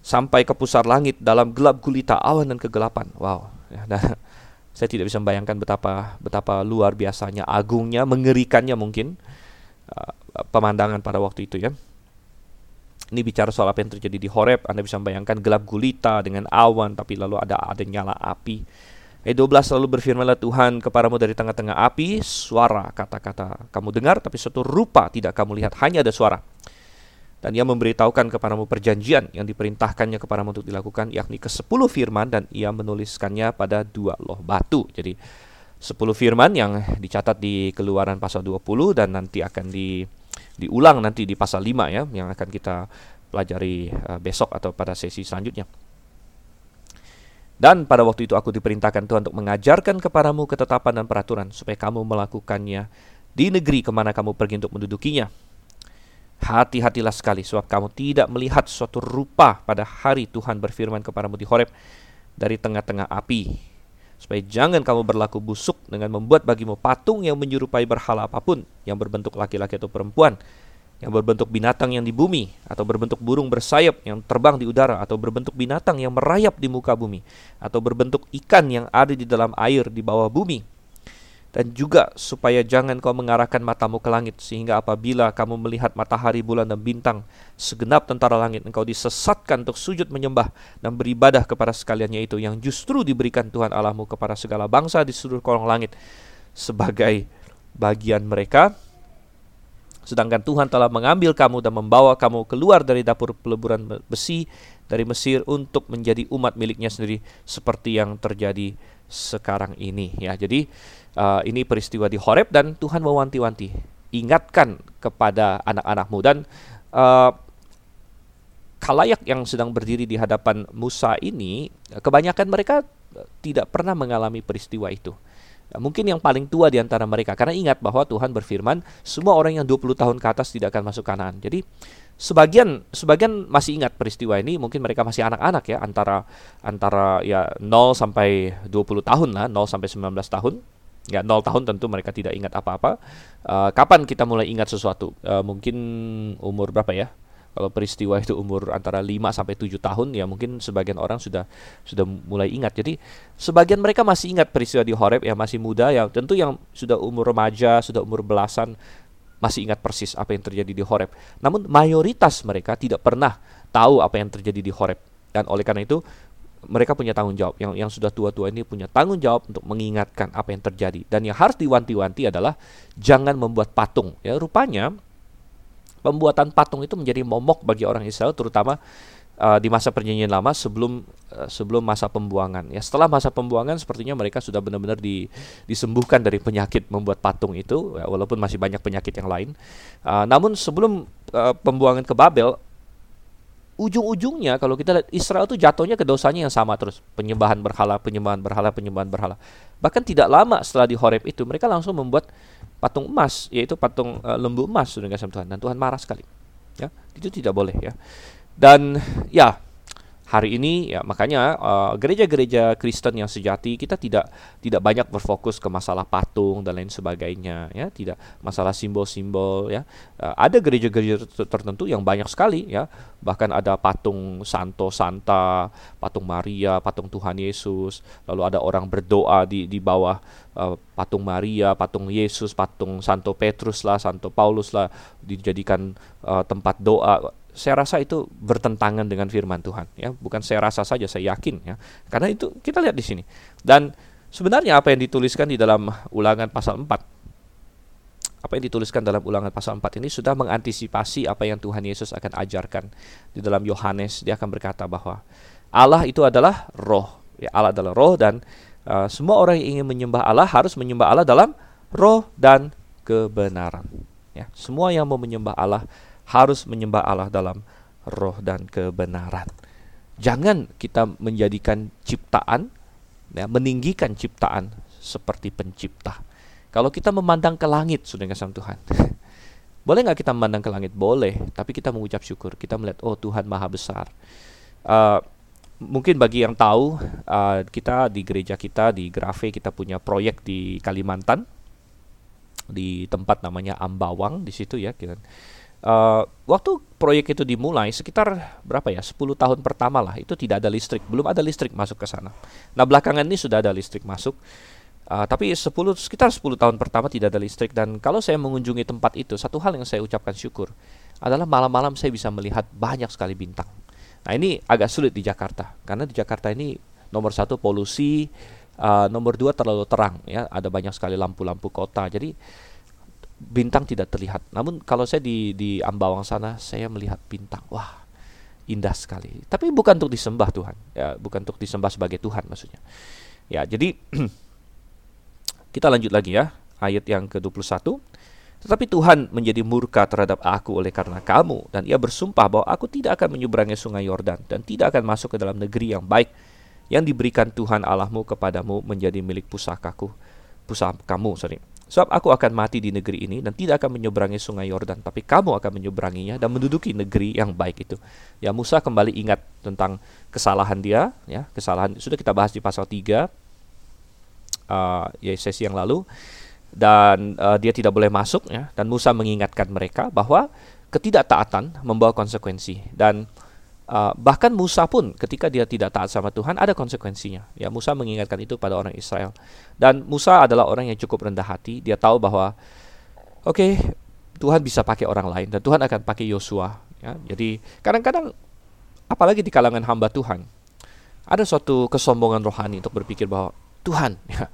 sampai ke pusar langit dalam gelap gulita awan dan kegelapan. Wow. Dan [laughs] saya tidak bisa membayangkan betapa betapa luar biasanya, agungnya, mengerikannya mungkin uh, pemandangan pada waktu itu ya. Ini bicara soal apa yang terjadi di Horeb. Anda bisa membayangkan gelap gulita dengan awan, tapi lalu ada ada nyala api. Ayat 12 lalu berfirmanlah Tuhan kepadamu dari tengah-tengah api, suara kata-kata kamu dengar, tapi suatu rupa tidak kamu lihat, hanya ada suara. Dan ia memberitahukan kepadamu perjanjian yang diperintahkannya kepadamu untuk dilakukan, yakni ke sepuluh firman, dan ia menuliskannya pada dua loh batu. Jadi sepuluh firman yang dicatat di keluaran pasal 20 dan nanti akan di, diulang nanti di pasal 5 ya, yang akan kita pelajari uh, besok atau pada sesi selanjutnya. Dan pada waktu itu aku diperintahkan Tuhan untuk mengajarkan kepadamu ketetapan dan peraturan supaya kamu melakukannya di negeri ke mana kamu pergi untuk mendudukinya. Hati-hatilah sekali sebab kamu tidak melihat suatu rupa pada hari Tuhan berfirman kepadamu di Horeb dari tengah-tengah api. Supaya jangan kamu berlaku busuk dengan membuat bagimu patung yang menyerupai berhala apa pun yang berbentuk laki-laki atau perempuan yang berbentuk binatang yang di bumi, atau berbentuk burung bersayap yang terbang di udara, atau berbentuk binatang yang merayap di muka bumi, atau berbentuk ikan yang ada di dalam air di bawah bumi. Dan juga supaya jangan kau mengarahkan matamu ke langit, sehingga apabila kamu melihat matahari, bulan, dan bintang, segenap tentara langit, engkau disesatkan untuk sujud menyembah dan beribadah kepada sekaliannya itu, yang justru diberikan Tuhan Allahmu kepada segala bangsa di seluruh kolong langit, sebagai bagian mereka. Sedangkan Tuhan telah mengambil kamu dan membawa kamu keluar dari dapur peleburan besi dari Mesir untuk menjadi umat miliknya sendiri seperti yang terjadi sekarang ini ya. Jadi uh, ini peristiwa di Horeb dan Tuhan mewanti-wanti, ingatkan kepada anak-anakmu dan uh, kalayak yang sedang berdiri di hadapan Musa ini kebanyakan mereka tidak pernah mengalami peristiwa itu. Mungkin yang paling tua di antara mereka karena ingat bahwa Tuhan berfirman semua orang yang 20 tahun ke atas tidak akan masuk kanan. Jadi sebagian sebagian masih ingat peristiwa ini, mungkin mereka masih anak-anak ya antara antara ya 0 sampai 20 tahun lah, 0 sampai 19 tahun. Ya 0 tahun tentu mereka tidak ingat apa-apa. Uh, kapan kita mulai ingat sesuatu? Uh, mungkin umur berapa ya? Kalau peristiwa itu umur antara 5 sampai 7 tahun ya mungkin sebagian orang sudah sudah mulai ingat. Jadi sebagian mereka masih ingat peristiwa di Horeb ya masih muda ya tentu yang sudah umur remaja, sudah umur belasan masih ingat persis apa yang terjadi di Horeb. Namun mayoritas mereka tidak pernah tahu apa yang terjadi di Horeb. Dan oleh karena itu mereka punya tanggung jawab. Yang yang sudah tua-tua ini punya tanggung jawab untuk mengingatkan apa yang terjadi. Dan yang harus diwanti-wanti adalah jangan membuat patung. Ya, rupanya pembuatan patung itu menjadi momok bagi orang Israel terutama uh, di masa perjanjian lama sebelum uh, sebelum masa pembuangan. Ya setelah masa pembuangan sepertinya mereka sudah benar-benar di, disembuhkan dari penyakit membuat patung itu ya, walaupun masih banyak penyakit yang lain. Uh, namun sebelum uh, pembuangan ke Babel ujung-ujungnya kalau kita lihat Israel itu jatuhnya ke dosanya yang sama terus. Penyembahan berhala penyembahan berhala penyembahan berhala. Bahkan tidak lama setelah di Horeb itu mereka langsung membuat patung emas yaitu patung uh, lembu emas sudah Tuhan. Dan Tuhan marah sekali. Ya itu tidak boleh ya dan ya hari ini ya makanya eh, gereja-gereja uh, Kristen yang sejati kita tidak tidak banyak berfokus ke masalah patung dan lain sebagainya ya. Tidak masalah simbol-simbol ya. Uh, ada gereja-gereja tertentu yang banyak sekali ya. Bahkan ada patung Santo Santa patung Maria patung Tuhan Yesus. Lalu ada orang berdoa di di bawah uh, patung Maria patung Yesus patung Santo Petrus lah Santo Paulus lah dijadikan uh, tempat doa saya rasa itu bertentangan dengan firman Tuhan ya. Bukan saya rasa saja saya yakin ya. Karena itu kita lihat di sini. Dan sebenarnya apa yang dituliskan di dalam ulangan pasal 4 apa yang dituliskan dalam ulangan pasal 4 ini sudah mengantisipasi apa yang Tuhan Yesus akan ajarkan. Di dalam Yohanes dia akan berkata bahwa Allah itu adalah roh ya. Allah adalah roh dan uh, semua orang yang ingin menyembah Allah harus menyembah Allah dalam roh dan kebenaran ya. Semua yang mau menyembah Allah harus menyembah Allah dalam roh dan kebenaran. Jangan kita menjadikan ciptaan, ya, meninggikan ciptaan seperti pencipta. Kalau kita memandang ke langit, sudah sama Tuhan. [laughs] Boleh nggak kita memandang ke langit? Boleh, tapi kita mengucap syukur. Kita melihat, oh Tuhan maha besar. Uh, mungkin bagi yang tahu, uh, kita di gereja kita di Grafe kita punya proyek di Kalimantan, di tempat namanya Ambawang di situ ya. Kita, uh, waktu proyek itu dimulai sekitar berapa ya? 10 tahun pertama lah itu tidak ada listrik belum ada listrik masuk ke sana. Nah belakangan ini sudah ada listrik masuk. Uh, tapi 10 sekitar 10 tahun pertama tidak ada listrik. Dan kalau saya mengunjungi tempat itu satu hal yang saya ucapkan syukur adalah malam-malam saya bisa melihat banyak sekali bintang. Nah ini agak sulit di Jakarta karena di Jakarta ini nomor satu polusi uh, nomor dua terlalu terang ya. Ada banyak sekali lampu-lampu kota. Jadi bintang tidak terlihat. Namun kalau saya di di Ambawang sana saya melihat bintang. Wah, indah sekali. Tapi bukan untuk disembah Tuhan, ya, bukan untuk disembah sebagai Tuhan maksudnya. Ya, jadi [clears throat] kita lanjut lagi ya, ayat yang ke-21. Tetapi Tuhan menjadi murka terhadap aku oleh karena kamu dan ia bersumpah bahwa aku tidak akan menyeberangi sungai Yordan dan tidak akan masuk ke dalam negeri yang baik yang diberikan Tuhan Allahmu kepadamu menjadi milik pusakaku pusakamu sorry Sebab aku akan mati di negeri ini dan tidak akan menyeberangi sungai Yordan, tapi kamu akan menyeberanginya dan menduduki negeri yang baik itu. Ya Musa kembali ingat tentang kesalahan dia, ya kesalahan sudah kita bahas di pasal 3 uh, ya sesi yang lalu dan uh, dia tidak boleh masuk ya dan Musa mengingatkan mereka bahwa ketidaktaatan membawa konsekuensi dan Uh, bahkan Musa pun ketika dia tidak taat sama Tuhan ada konsekuensinya. Ya Musa mengingatkan itu pada orang Israel. Dan Musa adalah orang yang cukup rendah hati. Dia tahu bahwa oke okay, Tuhan bisa pakai orang lain dan Tuhan akan pakai Yosua. Ya, jadi kadang-kadang apalagi di kalangan hamba Tuhan ada suatu kesombongan rohani untuk berpikir bahwa Tuhan, ya,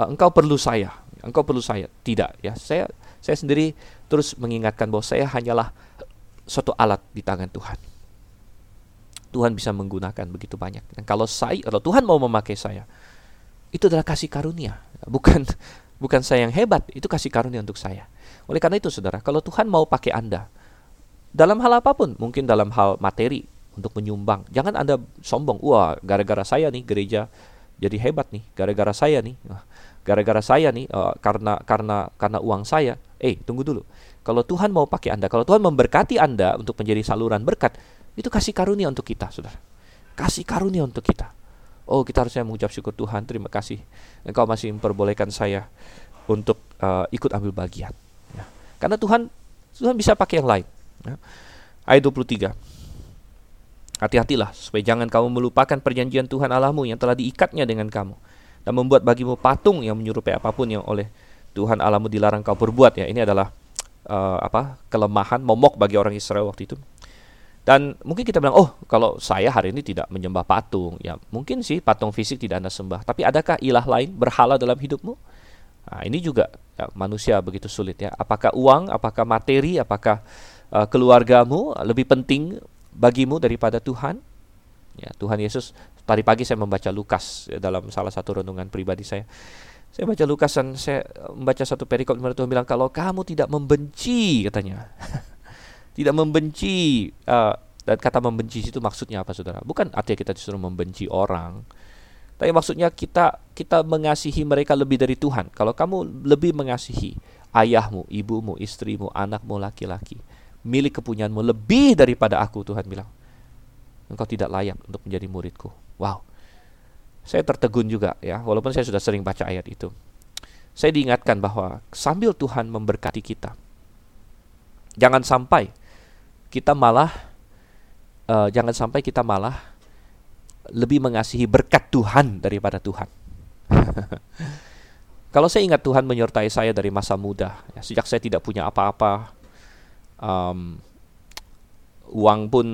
uh, engkau perlu saya, engkau perlu saya. Tidak, ya saya saya sendiri terus mengingatkan bahwa saya hanyalah suatu alat di tangan Tuhan Tuhan bisa menggunakan begitu banyak. Dan kalau saya, kalau Tuhan mau memakai saya, itu adalah kasih karunia, bukan [laughs] bukan saya yang hebat, itu kasih karunia untuk saya. Oleh karena itu, saudara, kalau Tuhan mau pakai Anda dalam hal apa pun, mungkin dalam hal materi untuk menyumbang, jangan Anda sombong. Wah, gara-gara saya nih gereja jadi hebat nih, gara-gara saya nih, gara-gara saya nih, uh, karena karena karena uang saya. Eh, tunggu dulu. Kalau Tuhan mau pakai Anda, kalau Tuhan memberkati Anda untuk menjadi saluran berkat, itu kasih karunia untuk kita, saudara. Kasih karunia untuk kita. Oh, kita harusnya mengucap syukur Tuhan. Terima kasih. Engkau masih memperbolehkan saya untuk uh, ikut ambil bagian. Ya. Karena Tuhan Tuhan bisa pakai yang lain. Ya. Ayat 23. Hati-hatilah supaya jangan kamu melupakan perjanjian Tuhan Allahmu yang telah diikatnya dengan kamu dan membuat bagimu patung yang menyerupai apa pun yang oleh Tuhan Allahmu dilarang kau perbuat ya. Ini adalah uh, apa? kelemahan momok bagi orang Israel waktu itu. Dan mungkin kita bilang, oh kalau saya hari ini tidak menyembah patung, ya mungkin sih patung fisik tidak anda sembah. Tapi adakah ilah lain berhala dalam hidupmu? Nah, ini juga ya, manusia begitu sulit ya. Apakah uang, apakah materi, apakah uh, keluargamu lebih penting bagimu daripada Tuhan? Ya, Tuhan Yesus tadi pagi saya membaca Lukas ya, dalam salah satu renungan pribadi saya. Saya baca Lukas dan saya membaca satu perikop di mana Tuhan bilang kalau kamu tidak membenci katanya. [laughs] tidak membenci uh, dan kata membenci itu maksudnya apa saudara? Bukan artinya kita disuruh membenci orang tapi maksudnya kita kita mengasihi mereka lebih dari Tuhan. Kalau kamu lebih mengasihi ayahmu ibumu istrimu anakmu laki-laki milik kepunyaanmu lebih daripada aku Tuhan bilang engkau tidak layak untuk menjadi muridku. Wow. Saya tertegun juga ya walaupun saya sudah sering baca ayat itu. Saya diingatkan bahwa sambil Tuhan memberkati kita jangan sampai kita malah uh, jangan sampai kita malah lebih mengasihi berkat Tuhan daripada Tuhan. [laughs] Kalau saya ingat Tuhan menyertai saya dari masa muda, ya, sejak saya tidak punya apa-apa, um, uang pun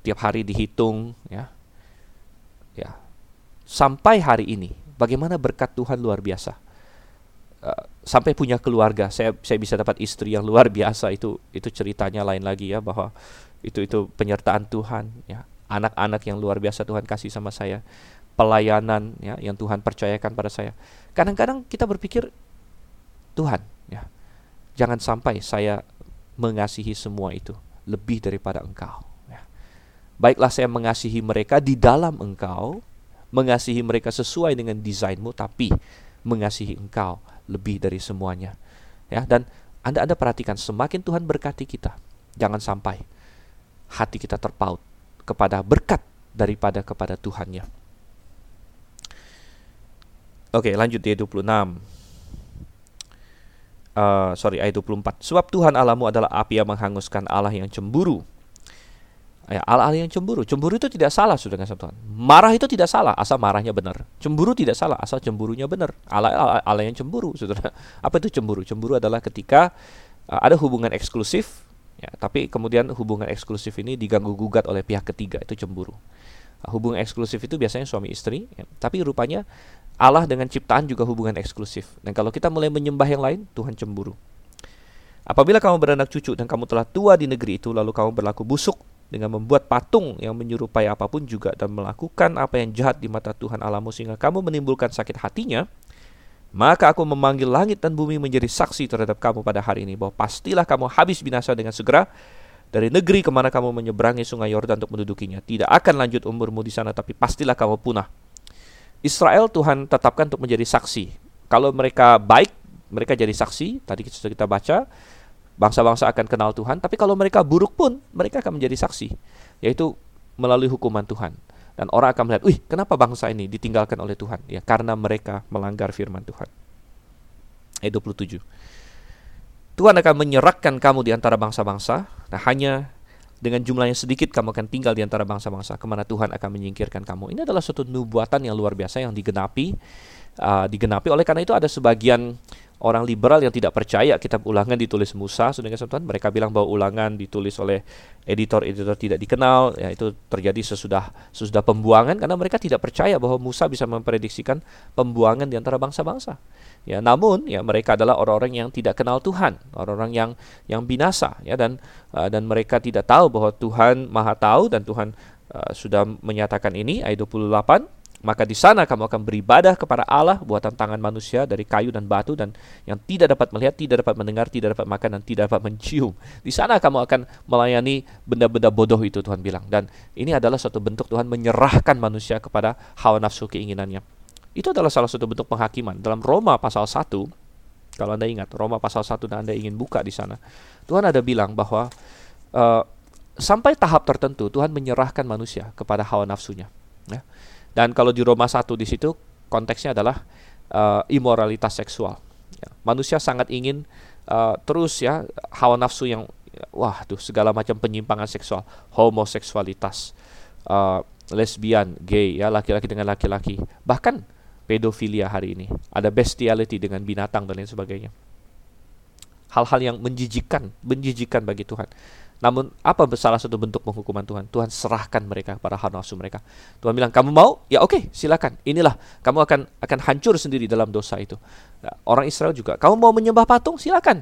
tiap hari dihitung, ya, ya, sampai hari ini, bagaimana berkat Tuhan luar biasa. Uh, sampai punya keluarga. Saya saya bisa dapat istri yang luar biasa. Itu itu ceritanya lain lagi ya bahwa itu itu penyertaan Tuhan ya. Anak-anak yang luar biasa Tuhan kasih sama saya. Pelayanan ya yang Tuhan percayakan pada saya. Kadang-kadang kita berpikir Tuhan ya jangan sampai saya mengasihi semua itu. Lebih daripada engkau ya. baiklah saya mengasihi mereka di dalam engkau mengasihi mereka sesuai dengan desainmu tapi mengasihi engkau lebih dari semuanya. Ya, dan Anda Anda perhatikan semakin Tuhan berkati kita, jangan sampai hati kita terpaut kepada berkat daripada kepada Tuhannya. Oke, lanjut di 26. uh, sorry ayat 24. Sebab Tuhan Allahmu adalah api yang menghanguskan Allah yang cemburu. Ya, Allah yang cemburu. Cemburu itu tidak salah, sudah dengan Tuhan. Marah itu tidak salah, asal marahnya benar. Cemburu tidak salah, asal cemburunya benar. Allah yang cemburu, saudara. [laughs] Apa itu cemburu? Cemburu adalah ketika uh, ada hubungan eksklusif, ya, tapi kemudian hubungan eksklusif ini diganggu gugat oleh pihak ketiga, itu cemburu. Uh, hubungan eksklusif itu biasanya suami istri, ya, tapi rupanya Allah dengan ciptaan juga hubungan eksklusif. Dan kalau kita mulai menyembah yang lain, Tuhan cemburu. Apabila kamu beranak cucu dan kamu telah tua di negeri itu, lalu kamu berlaku busuk dengan membuat patung yang menyerupai apa pun juga dan melakukan apa yang jahat di mata Tuhan Allahmu sehingga kamu menimbulkan sakit hatinya, maka aku memanggil langit dan bumi menjadi saksi terhadap kamu pada hari ini bahwa pastilah kamu habis binasa dengan segera dari negeri ke mana kamu menyeberangi sungai Yordan untuk mendudukinya. Tidak akan lanjut umurmu di sana, tapi pastilah kamu punah. Israel Tuhan tetapkan untuk menjadi saksi. Kalau mereka baik, mereka jadi saksi. Tadi sudah kita baca bangsa-bangsa akan kenal Tuhan, tapi kalau mereka buruk pun mereka akan menjadi saksi, yaitu melalui hukuman Tuhan. Dan orang akan melihat, "Wih, kenapa bangsa ini ditinggalkan oleh Tuhan?" Ya, karena mereka melanggar firman Tuhan. Ayat 27. Tuhan akan menyerahkan kamu di antara bangsa-bangsa. Nah, hanya dengan jumlah yang sedikit kamu akan tinggal di antara bangsa-bangsa ke mana Tuhan akan menyingkirkan kamu. Ini adalah suatu nubuatan yang luar biasa yang digenapi, uh, digenapi oleh karena itu ada sebagian orang liberal yang tidak percaya kitab ulangan ditulis Musa sedangkan Tuhan mereka bilang bahwa ulangan ditulis oleh editor-editor tidak dikenal. Ya itu terjadi sesudah sesudah pembuangan karena mereka tidak percaya bahwa Musa bisa memprediksikan pembuangan di antara bangsa-bangsa. Ya namun ya mereka adalah orang-orang yang tidak kenal Tuhan orang-orang yang yang binasa. Ya dan uh, dan mereka tidak tahu bahwa Tuhan Maha tahu dan Tuhan uh, sudah menyatakan ini ayat 28 maka di sana kamu akan beribadah kepada Allah buatan tangan manusia dari kayu dan batu dan yang tidak dapat melihat, tidak dapat mendengar, tidak dapat makan dan tidak dapat mencium. Di sana kamu akan melayani benda-benda bodoh itu Tuhan bilang. Dan ini adalah suatu bentuk Tuhan menyerahkan manusia kepada hawa nafsu keinginannya. Itu adalah salah satu bentuk penghakiman. Dalam Roma pasal 1, kalau Anda ingat, Roma pasal 1 dan Anda ingin buka di sana. Tuhan ada bilang bahwa uh, sampai tahap tertentu Tuhan menyerahkan manusia kepada hawa nafsunya. Ya. Dan kalau di Roma 1 di situ konteksnya adalah uh, imoralitas seksual. Ya, manusia sangat ingin uh, terus ya hawa nafsu yang wah tuh segala macam penyimpangan seksual, homoseksualitas, uh, lesbian, gay ya laki-laki dengan laki-laki, bahkan pedofilia hari ini, ada bestiality dengan binatang dan lain sebagainya. Hal-hal yang menjijikan, menjijikan bagi Tuhan. Namun apa salah satu bentuk penghukuman Tuhan? Tuhan serahkan mereka pada hawa nafsu mereka. Tuhan bilang, kamu mau? Ya oke, okay, silakan. Inilah, kamu akan akan hancur sendiri dalam dosa itu. Nah, orang Israel juga, kamu mau menyembah patung? Silakan.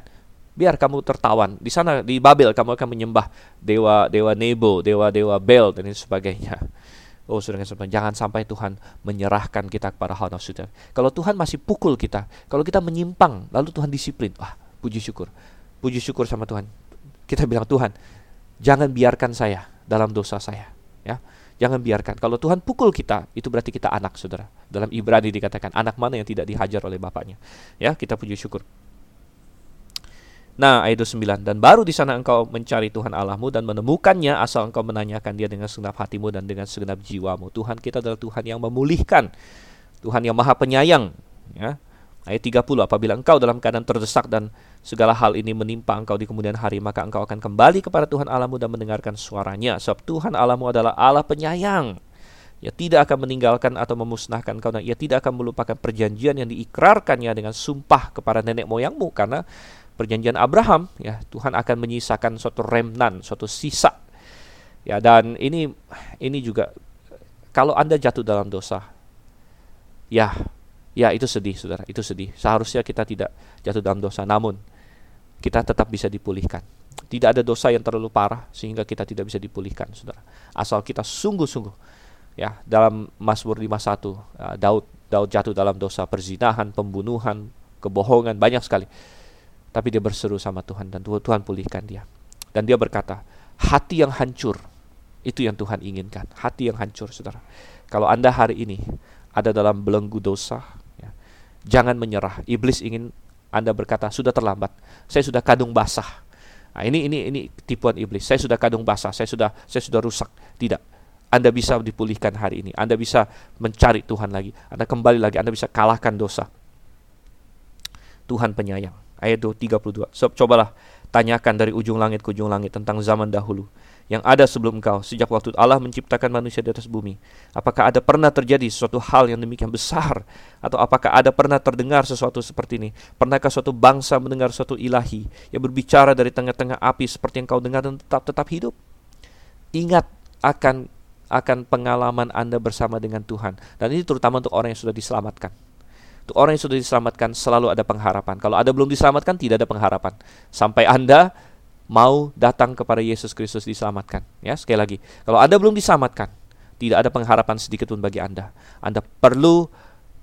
Biar kamu tertawan. Di sana di Babel kamu akan menyembah dewa dewa Nebo, dewa dewa Bel dan sebagainya. Oh, saudara jangan sampai Tuhan menyerahkan kita kepada hawa nafsu. Kalau Tuhan masih pukul kita, kalau kita menyimpang, lalu Tuhan disiplin. Wah, puji syukur. Puji syukur sama Tuhan kita bilang Tuhan, jangan biarkan saya dalam dosa saya, ya. Jangan biarkan. Kalau Tuhan pukul kita, itu berarti kita anak, Saudara. Dalam Ibrani dikatakan anak mana yang tidak dihajar oleh bapaknya. Ya, kita puji syukur. Nah, ayat 9 dan baru di sana engkau mencari Tuhan Allahmu dan menemukannya asal engkau menanyakan Dia dengan segenap hatimu dan dengan segenap jiwamu. Tuhan kita adalah Tuhan yang memulihkan. Tuhan yang Maha Penyayang, ya. Ayat 30 apabila engkau dalam keadaan terdesak dan segala hal ini menimpa engkau di kemudian hari, maka engkau akan kembali kepada Tuhan Allahmu dan mendengarkan suaranya. Sebab Tuhan Allahmu adalah Allah penyayang. Ia tidak akan meninggalkan atau memusnahkan engkau dan ia tidak akan melupakan perjanjian yang diikrarkannya dengan sumpah kepada nenek moyangmu karena perjanjian Abraham ya Tuhan akan menyisakan suatu remnan, suatu sisa. Ya dan ini ini juga kalau Anda jatuh dalam dosa ya ya itu sedih Saudara, itu sedih. Seharusnya kita tidak jatuh dalam dosa namun kita tetap bisa dipulihkan. Tidak ada dosa yang terlalu parah sehingga kita tidak bisa dipulihkan, Saudara. Asal kita sungguh-sungguh ya dalam Mazmur 51 uh, Daud Daud jatuh dalam dosa perzinahan, pembunuhan, kebohongan banyak sekali. Tapi dia berseru sama Tuhan dan Tuhan pulihkan dia. Dan dia berkata, hati yang hancur itu yang Tuhan inginkan. Hati yang hancur, Saudara. Kalau Anda hari ini ada dalam belenggu dosa, ya, jangan menyerah. Iblis ingin anda berkata sudah terlambat. Saya sudah kadung basah. Nah, ini ini ini tipuan iblis. Saya sudah kadung basah. Saya sudah saya sudah rusak. Tidak. Anda bisa dipulihkan hari ini. Anda bisa mencari Tuhan lagi. Anda kembali lagi. Anda bisa kalahkan dosa. Tuhan penyayang. Ayat 32. So, cobalah tanyakan dari ujung langit ke ujung langit tentang zaman dahulu yang ada sebelum engkau sejak waktu Allah menciptakan manusia di atas bumi. Apakah ada pernah terjadi sesuatu hal yang demikian besar atau apakah ada pernah terdengar sesuatu seperti ini? Pernahkah suatu bangsa mendengar suatu ilahi yang berbicara dari tengah-tengah api seperti yang kau dengar dan tetap tetap hidup? Ingat akan akan pengalaman Anda bersama dengan Tuhan. Dan ini terutama untuk orang yang sudah diselamatkan. Untuk orang yang sudah diselamatkan selalu ada pengharapan. Kalau Anda belum diselamatkan tidak ada pengharapan. Sampai Anda mau datang kepada Yesus Kristus diselamatkan. Ya, sekali lagi, kalau Anda belum diselamatkan, tidak ada pengharapan sedikit pun bagi Anda. Anda perlu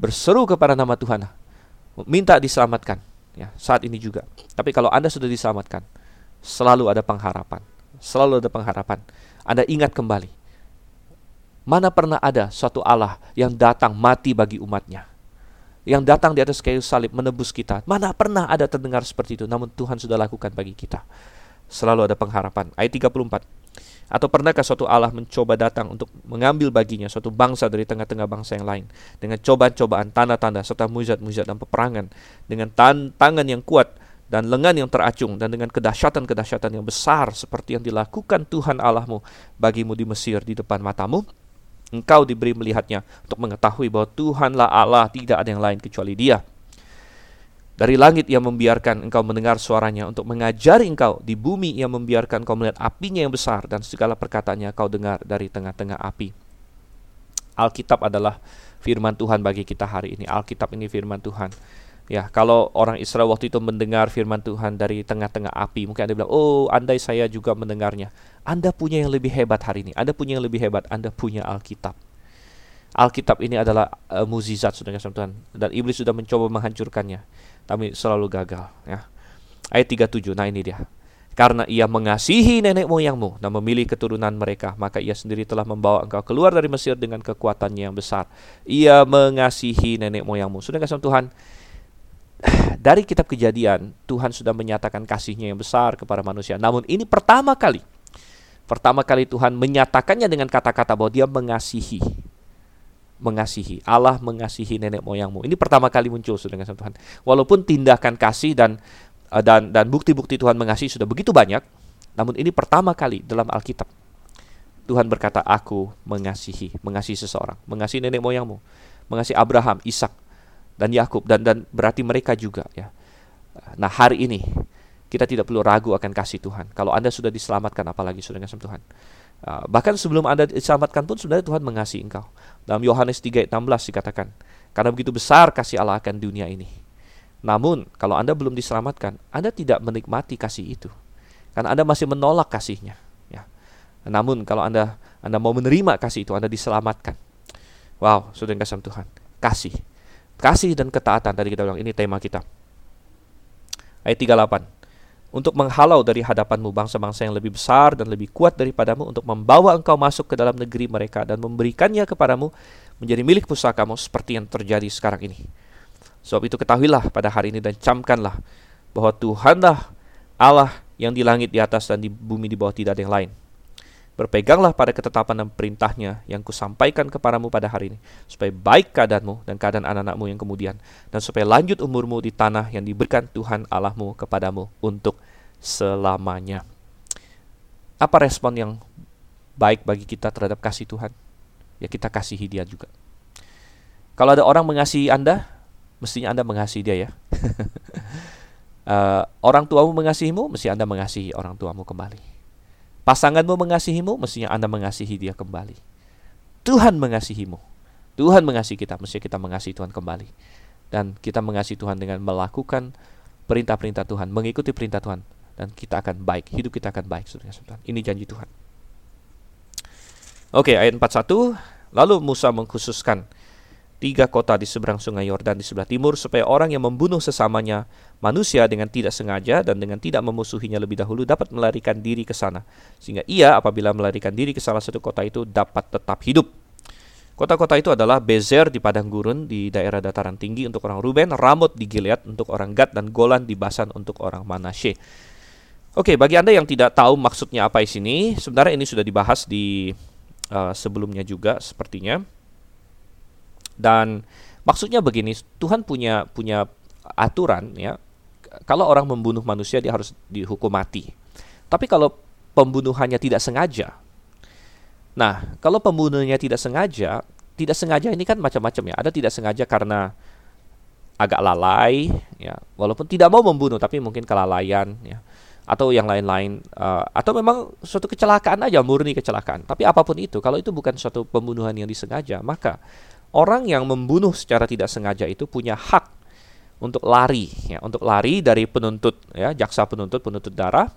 berseru kepada nama Tuhan, minta diselamatkan. Ya, saat ini juga. Tapi kalau Anda sudah diselamatkan, selalu ada pengharapan. Selalu ada pengharapan. Anda ingat kembali. Mana pernah ada suatu Allah yang datang mati bagi umatnya? Yang datang di atas kayu salib menebus kita. Mana pernah ada terdengar seperti itu? Namun Tuhan sudah lakukan bagi kita selalu ada pengharapan. Ayat 34. Atau pernahkah suatu Allah mencoba datang untuk mengambil baginya suatu bangsa dari tengah-tengah bangsa yang lain? Dengan cobaan-cobaan, tanda-tanda serta mujizat-mujizat dan peperangan. Dengan tan tangan yang kuat dan lengan yang teracung. Dan dengan kedahsyatan-kedahsyatan yang besar seperti yang dilakukan Tuhan Allahmu bagimu di Mesir di depan matamu engkau diberi melihatnya untuk mengetahui bahwa Tuhanlah Allah. Tidak ada yang lain kecuali Dia dari langit ia membiarkan engkau mendengar suaranya untuk mengajari engkau. Di bumi ia membiarkan engkau melihat apinya yang besar dan segala perkataannya kau dengar dari tengah-tengah api. Alkitab adalah firman Tuhan bagi kita hari ini. Alkitab ini firman Tuhan. Ya, kalau orang Israel waktu itu mendengar firman Tuhan dari tengah-tengah api, mungkin Anda bilang, "Oh, andai saya juga mendengarnya." Anda punya yang lebih hebat hari ini. Anda punya yang lebih hebat. Anda punya Alkitab. Alkitab ini adalah uh, mukjizat saudara Tuhan dan iblis sudah mencoba menghancurkannya tapi selalu gagal ya. Ayat 37. Nah ini dia. Karena ia mengasihi nenek moyangmu dan memilih keturunan mereka, maka ia sendiri telah membawa engkau keluar dari Mesir dengan kekuatannya yang besar. Ia mengasihi nenek moyangmu. Sudah kasih Tuhan, [sighs] dari kitab kejadian, Tuhan sudah menyatakan kasihnya yang besar kepada manusia. Namun ini pertama kali, pertama kali Tuhan menyatakannya dengan kata-kata bahwa dia mengasihi mengasihi. Allah mengasihi nenek moyangmu. Ini pertama kali muncul dengan Tuhan. Walaupun tindakan kasih dan uh, dan dan bukti-bukti Tuhan mengasihi sudah begitu banyak, namun ini pertama kali dalam Alkitab Tuhan berkata, "Aku mengasihi, mengasihi seseorang, mengasihi nenek moyangmu, mengasihi Abraham, Ishak, dan Yakub dan dan berarti mereka juga ya." Nah, hari ini kita tidak perlu ragu akan kasih Tuhan. Kalau Anda sudah diselamatkan apalagi sudah dengan Tuhan. Uh, bahkan sebelum Anda diselamatkan pun sebenarnya Tuhan mengasihi engkau. Dalam Yohanes 3:16 dikatakan, karena begitu besar kasih Allah akan dunia ini. Namun, kalau Anda belum diselamatkan, Anda tidak menikmati kasih itu. Karena Anda masih menolak kasihnya. Ya. Namun, kalau Anda Anda mau menerima kasih itu, Anda diselamatkan. Wow, sudah kasih Tuhan. Kasih. Kasih dan ketaatan tadi kita bilang ini tema kita. Ayat 38 untuk menghalau dari hadapanmu bangsa-bangsa yang lebih besar dan lebih kuat daripadamu untuk membawa engkau masuk ke dalam negeri mereka dan memberikannya kepadamu menjadi milik pusakamu seperti yang terjadi sekarang ini. Sebab itu ketahuilah pada hari ini dan camkanlah bahwa Tuhanlah Allah yang di langit di atas dan di bumi di bawah tidak ada yang lain. Berpeganglah pada ketetapan dan perintahnya yang kusampaikan kepadamu pada hari ini, supaya baik keadaanmu dan keadaan anak-anakmu yang kemudian, dan supaya lanjut umurmu di tanah yang diberikan Tuhan Allahmu kepadamu untuk selamanya. Apa respon yang baik bagi kita terhadap kasih Tuhan? Ya kita kasihi dia juga. Kalau ada orang mengasihi Anda, mestinya Anda mengasihi dia ya. uh, [laughs] orang tuamu mengasihimu, mesti Anda mengasihi orang tuamu kembali. Pasanganmu mengasihimu, mestinya Anda mengasihi dia kembali. Tuhan mengasihimu. Tuhan mengasihi kita, mestinya kita mengasihi Tuhan kembali. Dan kita mengasihi Tuhan dengan melakukan perintah-perintah Tuhan, mengikuti perintah Tuhan. Dan kita akan baik, hidup kita akan baik. Saudara Ini janji Tuhan. Oke, ayat 41. Lalu Musa mengkhususkan tiga kota di seberang sungai Yordan di sebelah timur supaya orang yang membunuh sesamanya manusia dengan tidak sengaja dan dengan tidak memusuhinya lebih dahulu dapat melarikan diri ke sana sehingga ia apabila melarikan diri ke salah satu kota itu dapat tetap hidup. Kota-kota itu adalah Bezer di padang gurun di daerah dataran tinggi untuk orang Ruben, Ramot di Gilead untuk orang Gad dan Golan di Basan untuk orang Manasye. Oke, bagi Anda yang tidak tahu maksudnya apa di sini, sebenarnya ini sudah dibahas di uh, sebelumnya juga sepertinya. Dan maksudnya begini, Tuhan punya punya aturan ya kalau orang membunuh manusia dia harus dihukum mati. Tapi kalau pembunuhannya tidak sengaja, nah kalau pembunuhnya tidak sengaja, tidak sengaja ini kan macam-macam ya. Ada tidak sengaja karena agak lalai, ya, walaupun tidak mau membunuh tapi mungkin kelalaian, ya, atau yang lain-lain, uh, atau memang suatu kecelakaan aja murni kecelakaan. Tapi apa pun itu, kalau itu bukan suatu pembunuhan yang disengaja, maka orang yang membunuh secara tidak sengaja itu punya hak untuk lari ya untuk lari dari penuntut ya jaksa penuntut penuntut darah.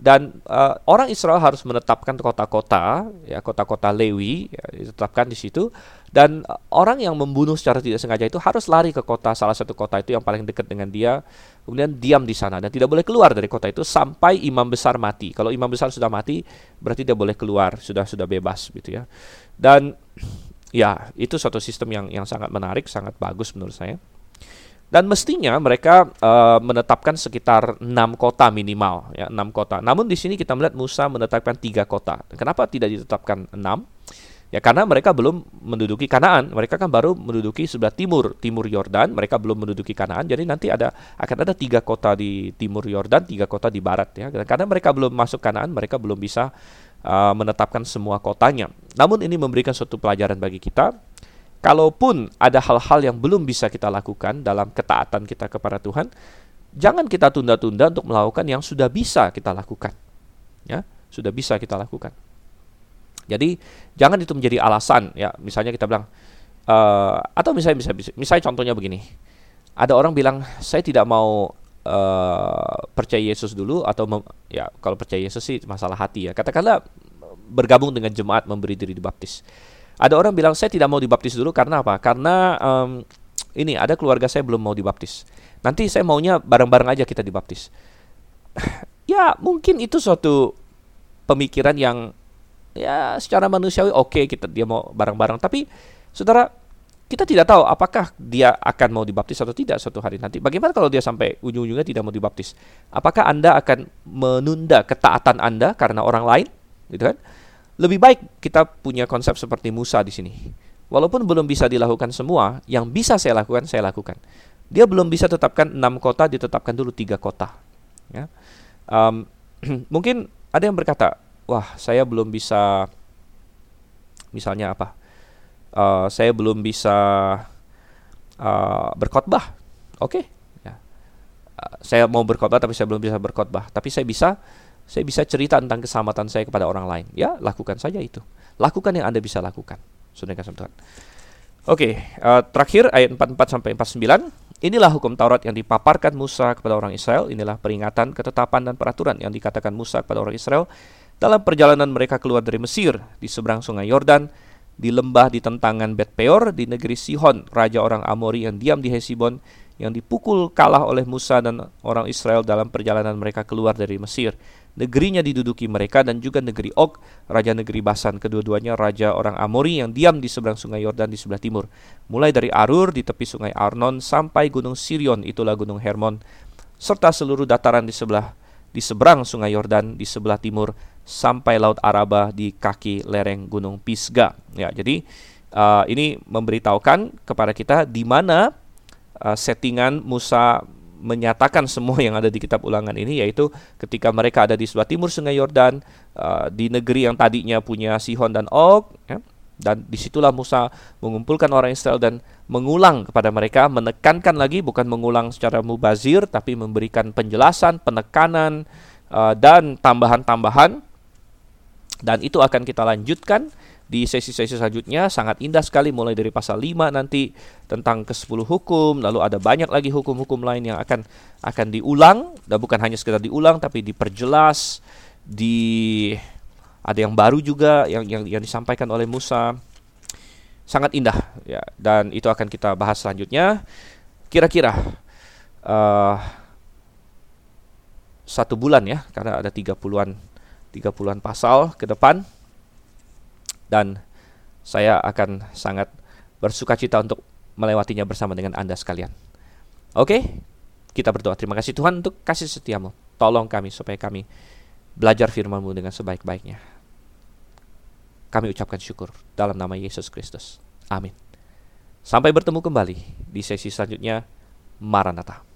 Dan uh, orang Israel harus menetapkan kota-kota ya kota-kota Lewi ya, ditetapkan di situ. Dan uh, orang yang membunuh secara tidak sengaja itu harus lari ke kota salah satu kota itu yang paling dekat dengan dia kemudian diam di sana dan tidak boleh keluar dari kota itu sampai imam besar mati. Kalau imam besar sudah mati berarti dia boleh keluar sudah sudah bebas gitu ya. Dan ya itu suatu sistem yang yang sangat menarik sangat bagus menurut saya dan mestinya mereka uh, menetapkan sekitar enam kota minimal, ya enam kota. Namun di sini kita melihat Musa menetapkan tiga kota. Kenapa tidak ditetapkan enam? Ya karena mereka belum menduduki Kanaan. Mereka kan baru menduduki sebelah timur, timur Yordan. Mereka belum menduduki Kanaan. Jadi nanti ada akan ada tiga kota di timur Yordan, tiga kota di barat. Ya karena mereka belum masuk Kanaan, mereka belum bisa uh, menetapkan semua kotanya. Namun ini memberikan suatu pelajaran bagi kita kalaupun ada hal-hal yang belum bisa kita lakukan dalam ketaatan kita kepada Tuhan, jangan kita tunda-tunda untuk melakukan yang sudah bisa kita lakukan. Ya, sudah bisa kita lakukan. Jadi jangan itu menjadi alasan ya. Misalnya kita bilang uh, atau misalnya bisa, misalnya contohnya begini. Ada orang bilang saya tidak mau uh, percaya Yesus dulu atau mem, ya kalau percaya Yesus sih masalah hati ya. Katakanlah bergabung dengan jemaat memberi diri dibaptis. Ada orang bilang saya tidak mau dibaptis dulu karena apa? Karena um, ini ada keluarga saya belum mau dibaptis. Nanti saya maunya bareng-bareng aja kita dibaptis. [sighs] ya mungkin itu suatu pemikiran yang ya secara manusiawi oke okay, kita dia mau bareng-bareng. Tapi saudara kita tidak tahu apakah dia akan mau dibaptis atau tidak suatu hari nanti. Bagaimana kalau dia sampai ujung-ujungnya tidak mau dibaptis? Apakah Anda akan menunda ketaatan Anda karena orang lain? Gitu kan? Lebih baik kita punya konsep seperti Musa di sini. Walaupun belum bisa dilakukan semua, yang bisa saya lakukan, saya lakukan. Dia belum bisa tetapkan enam kota, ditetapkan dulu tiga kota. Ya. Um, [clears throat] mungkin ada yang berkata, wah saya belum bisa, misalnya apa? Uh, saya belum bisa uh, berkhotbah. Oke, okay. ya. uh, saya mau berkhotbah tapi saya belum bisa berkhotbah. Tapi saya bisa saya bisa cerita tentang keselamatan saya kepada orang lain. Ya, lakukan saja itu. Lakukan yang Anda bisa lakukan. Sudah kasih. Oke, uh, terakhir ayat 44 sampai 49. Inilah hukum Taurat yang dipaparkan Musa kepada orang Israel. Inilah peringatan, ketetapan dan peraturan yang dikatakan Musa kepada orang Israel dalam perjalanan mereka keluar dari Mesir di seberang sungai Yordan, di lembah di tentangan Bet Peor, di negeri Sihon, raja orang Amori yang diam di Hesibon, yang dipukul kalah oleh Musa dan orang Israel dalam perjalanan mereka keluar dari Mesir negerinya diduduki mereka dan juga negeri Og, raja negeri Basan. Kedua-duanya raja orang Amori yang diam di seberang sungai Yordan di sebelah timur. Mulai dari Arur di tepi sungai Arnon sampai gunung Sirion, itulah gunung Hermon, serta seluruh dataran di sebelah di seberang sungai Yordan di sebelah timur sampai laut Araba di kaki lereng gunung Pisga. Ya, jadi uh, ini memberitahukan kepada kita di mana uh, settingan Musa menyatakan semua yang ada di kitab ulangan ini yaitu ketika mereka ada di sebelah timur sungai Yordan uh, di negeri yang tadinya punya Sihon dan Og ya, dan di situlah Musa mengumpulkan orang Israel dan mengulang kepada mereka menekankan lagi bukan mengulang secara mubazir tapi memberikan penjelasan penekanan uh, dan tambahan-tambahan dan itu akan kita lanjutkan di sesi-sesi selanjutnya. Sangat indah sekali mulai dari pasal 5 nanti tentang ke-10 hukum. Lalu ada banyak lagi hukum-hukum lain yang akan akan diulang. Dan bukan hanya sekedar diulang tapi diperjelas di ada yang baru juga yang yang yang disampaikan oleh Musa. Sangat indah ya. Dan itu akan kita bahas selanjutnya. Kira-kira uh, satu bulan ya karena ada 30-an 30-an pasal ke depan dan saya akan sangat bersuka cita untuk melewatinya bersama dengan Anda sekalian. Oke, kita berdoa. Terima kasih Tuhan untuk kasih setiamu. Tolong kami supaya kami belajar firman-Mu dengan sebaik-baiknya. Kami ucapkan syukur dalam nama Yesus Kristus. Amin. Sampai bertemu kembali di sesi selanjutnya. Maranatha.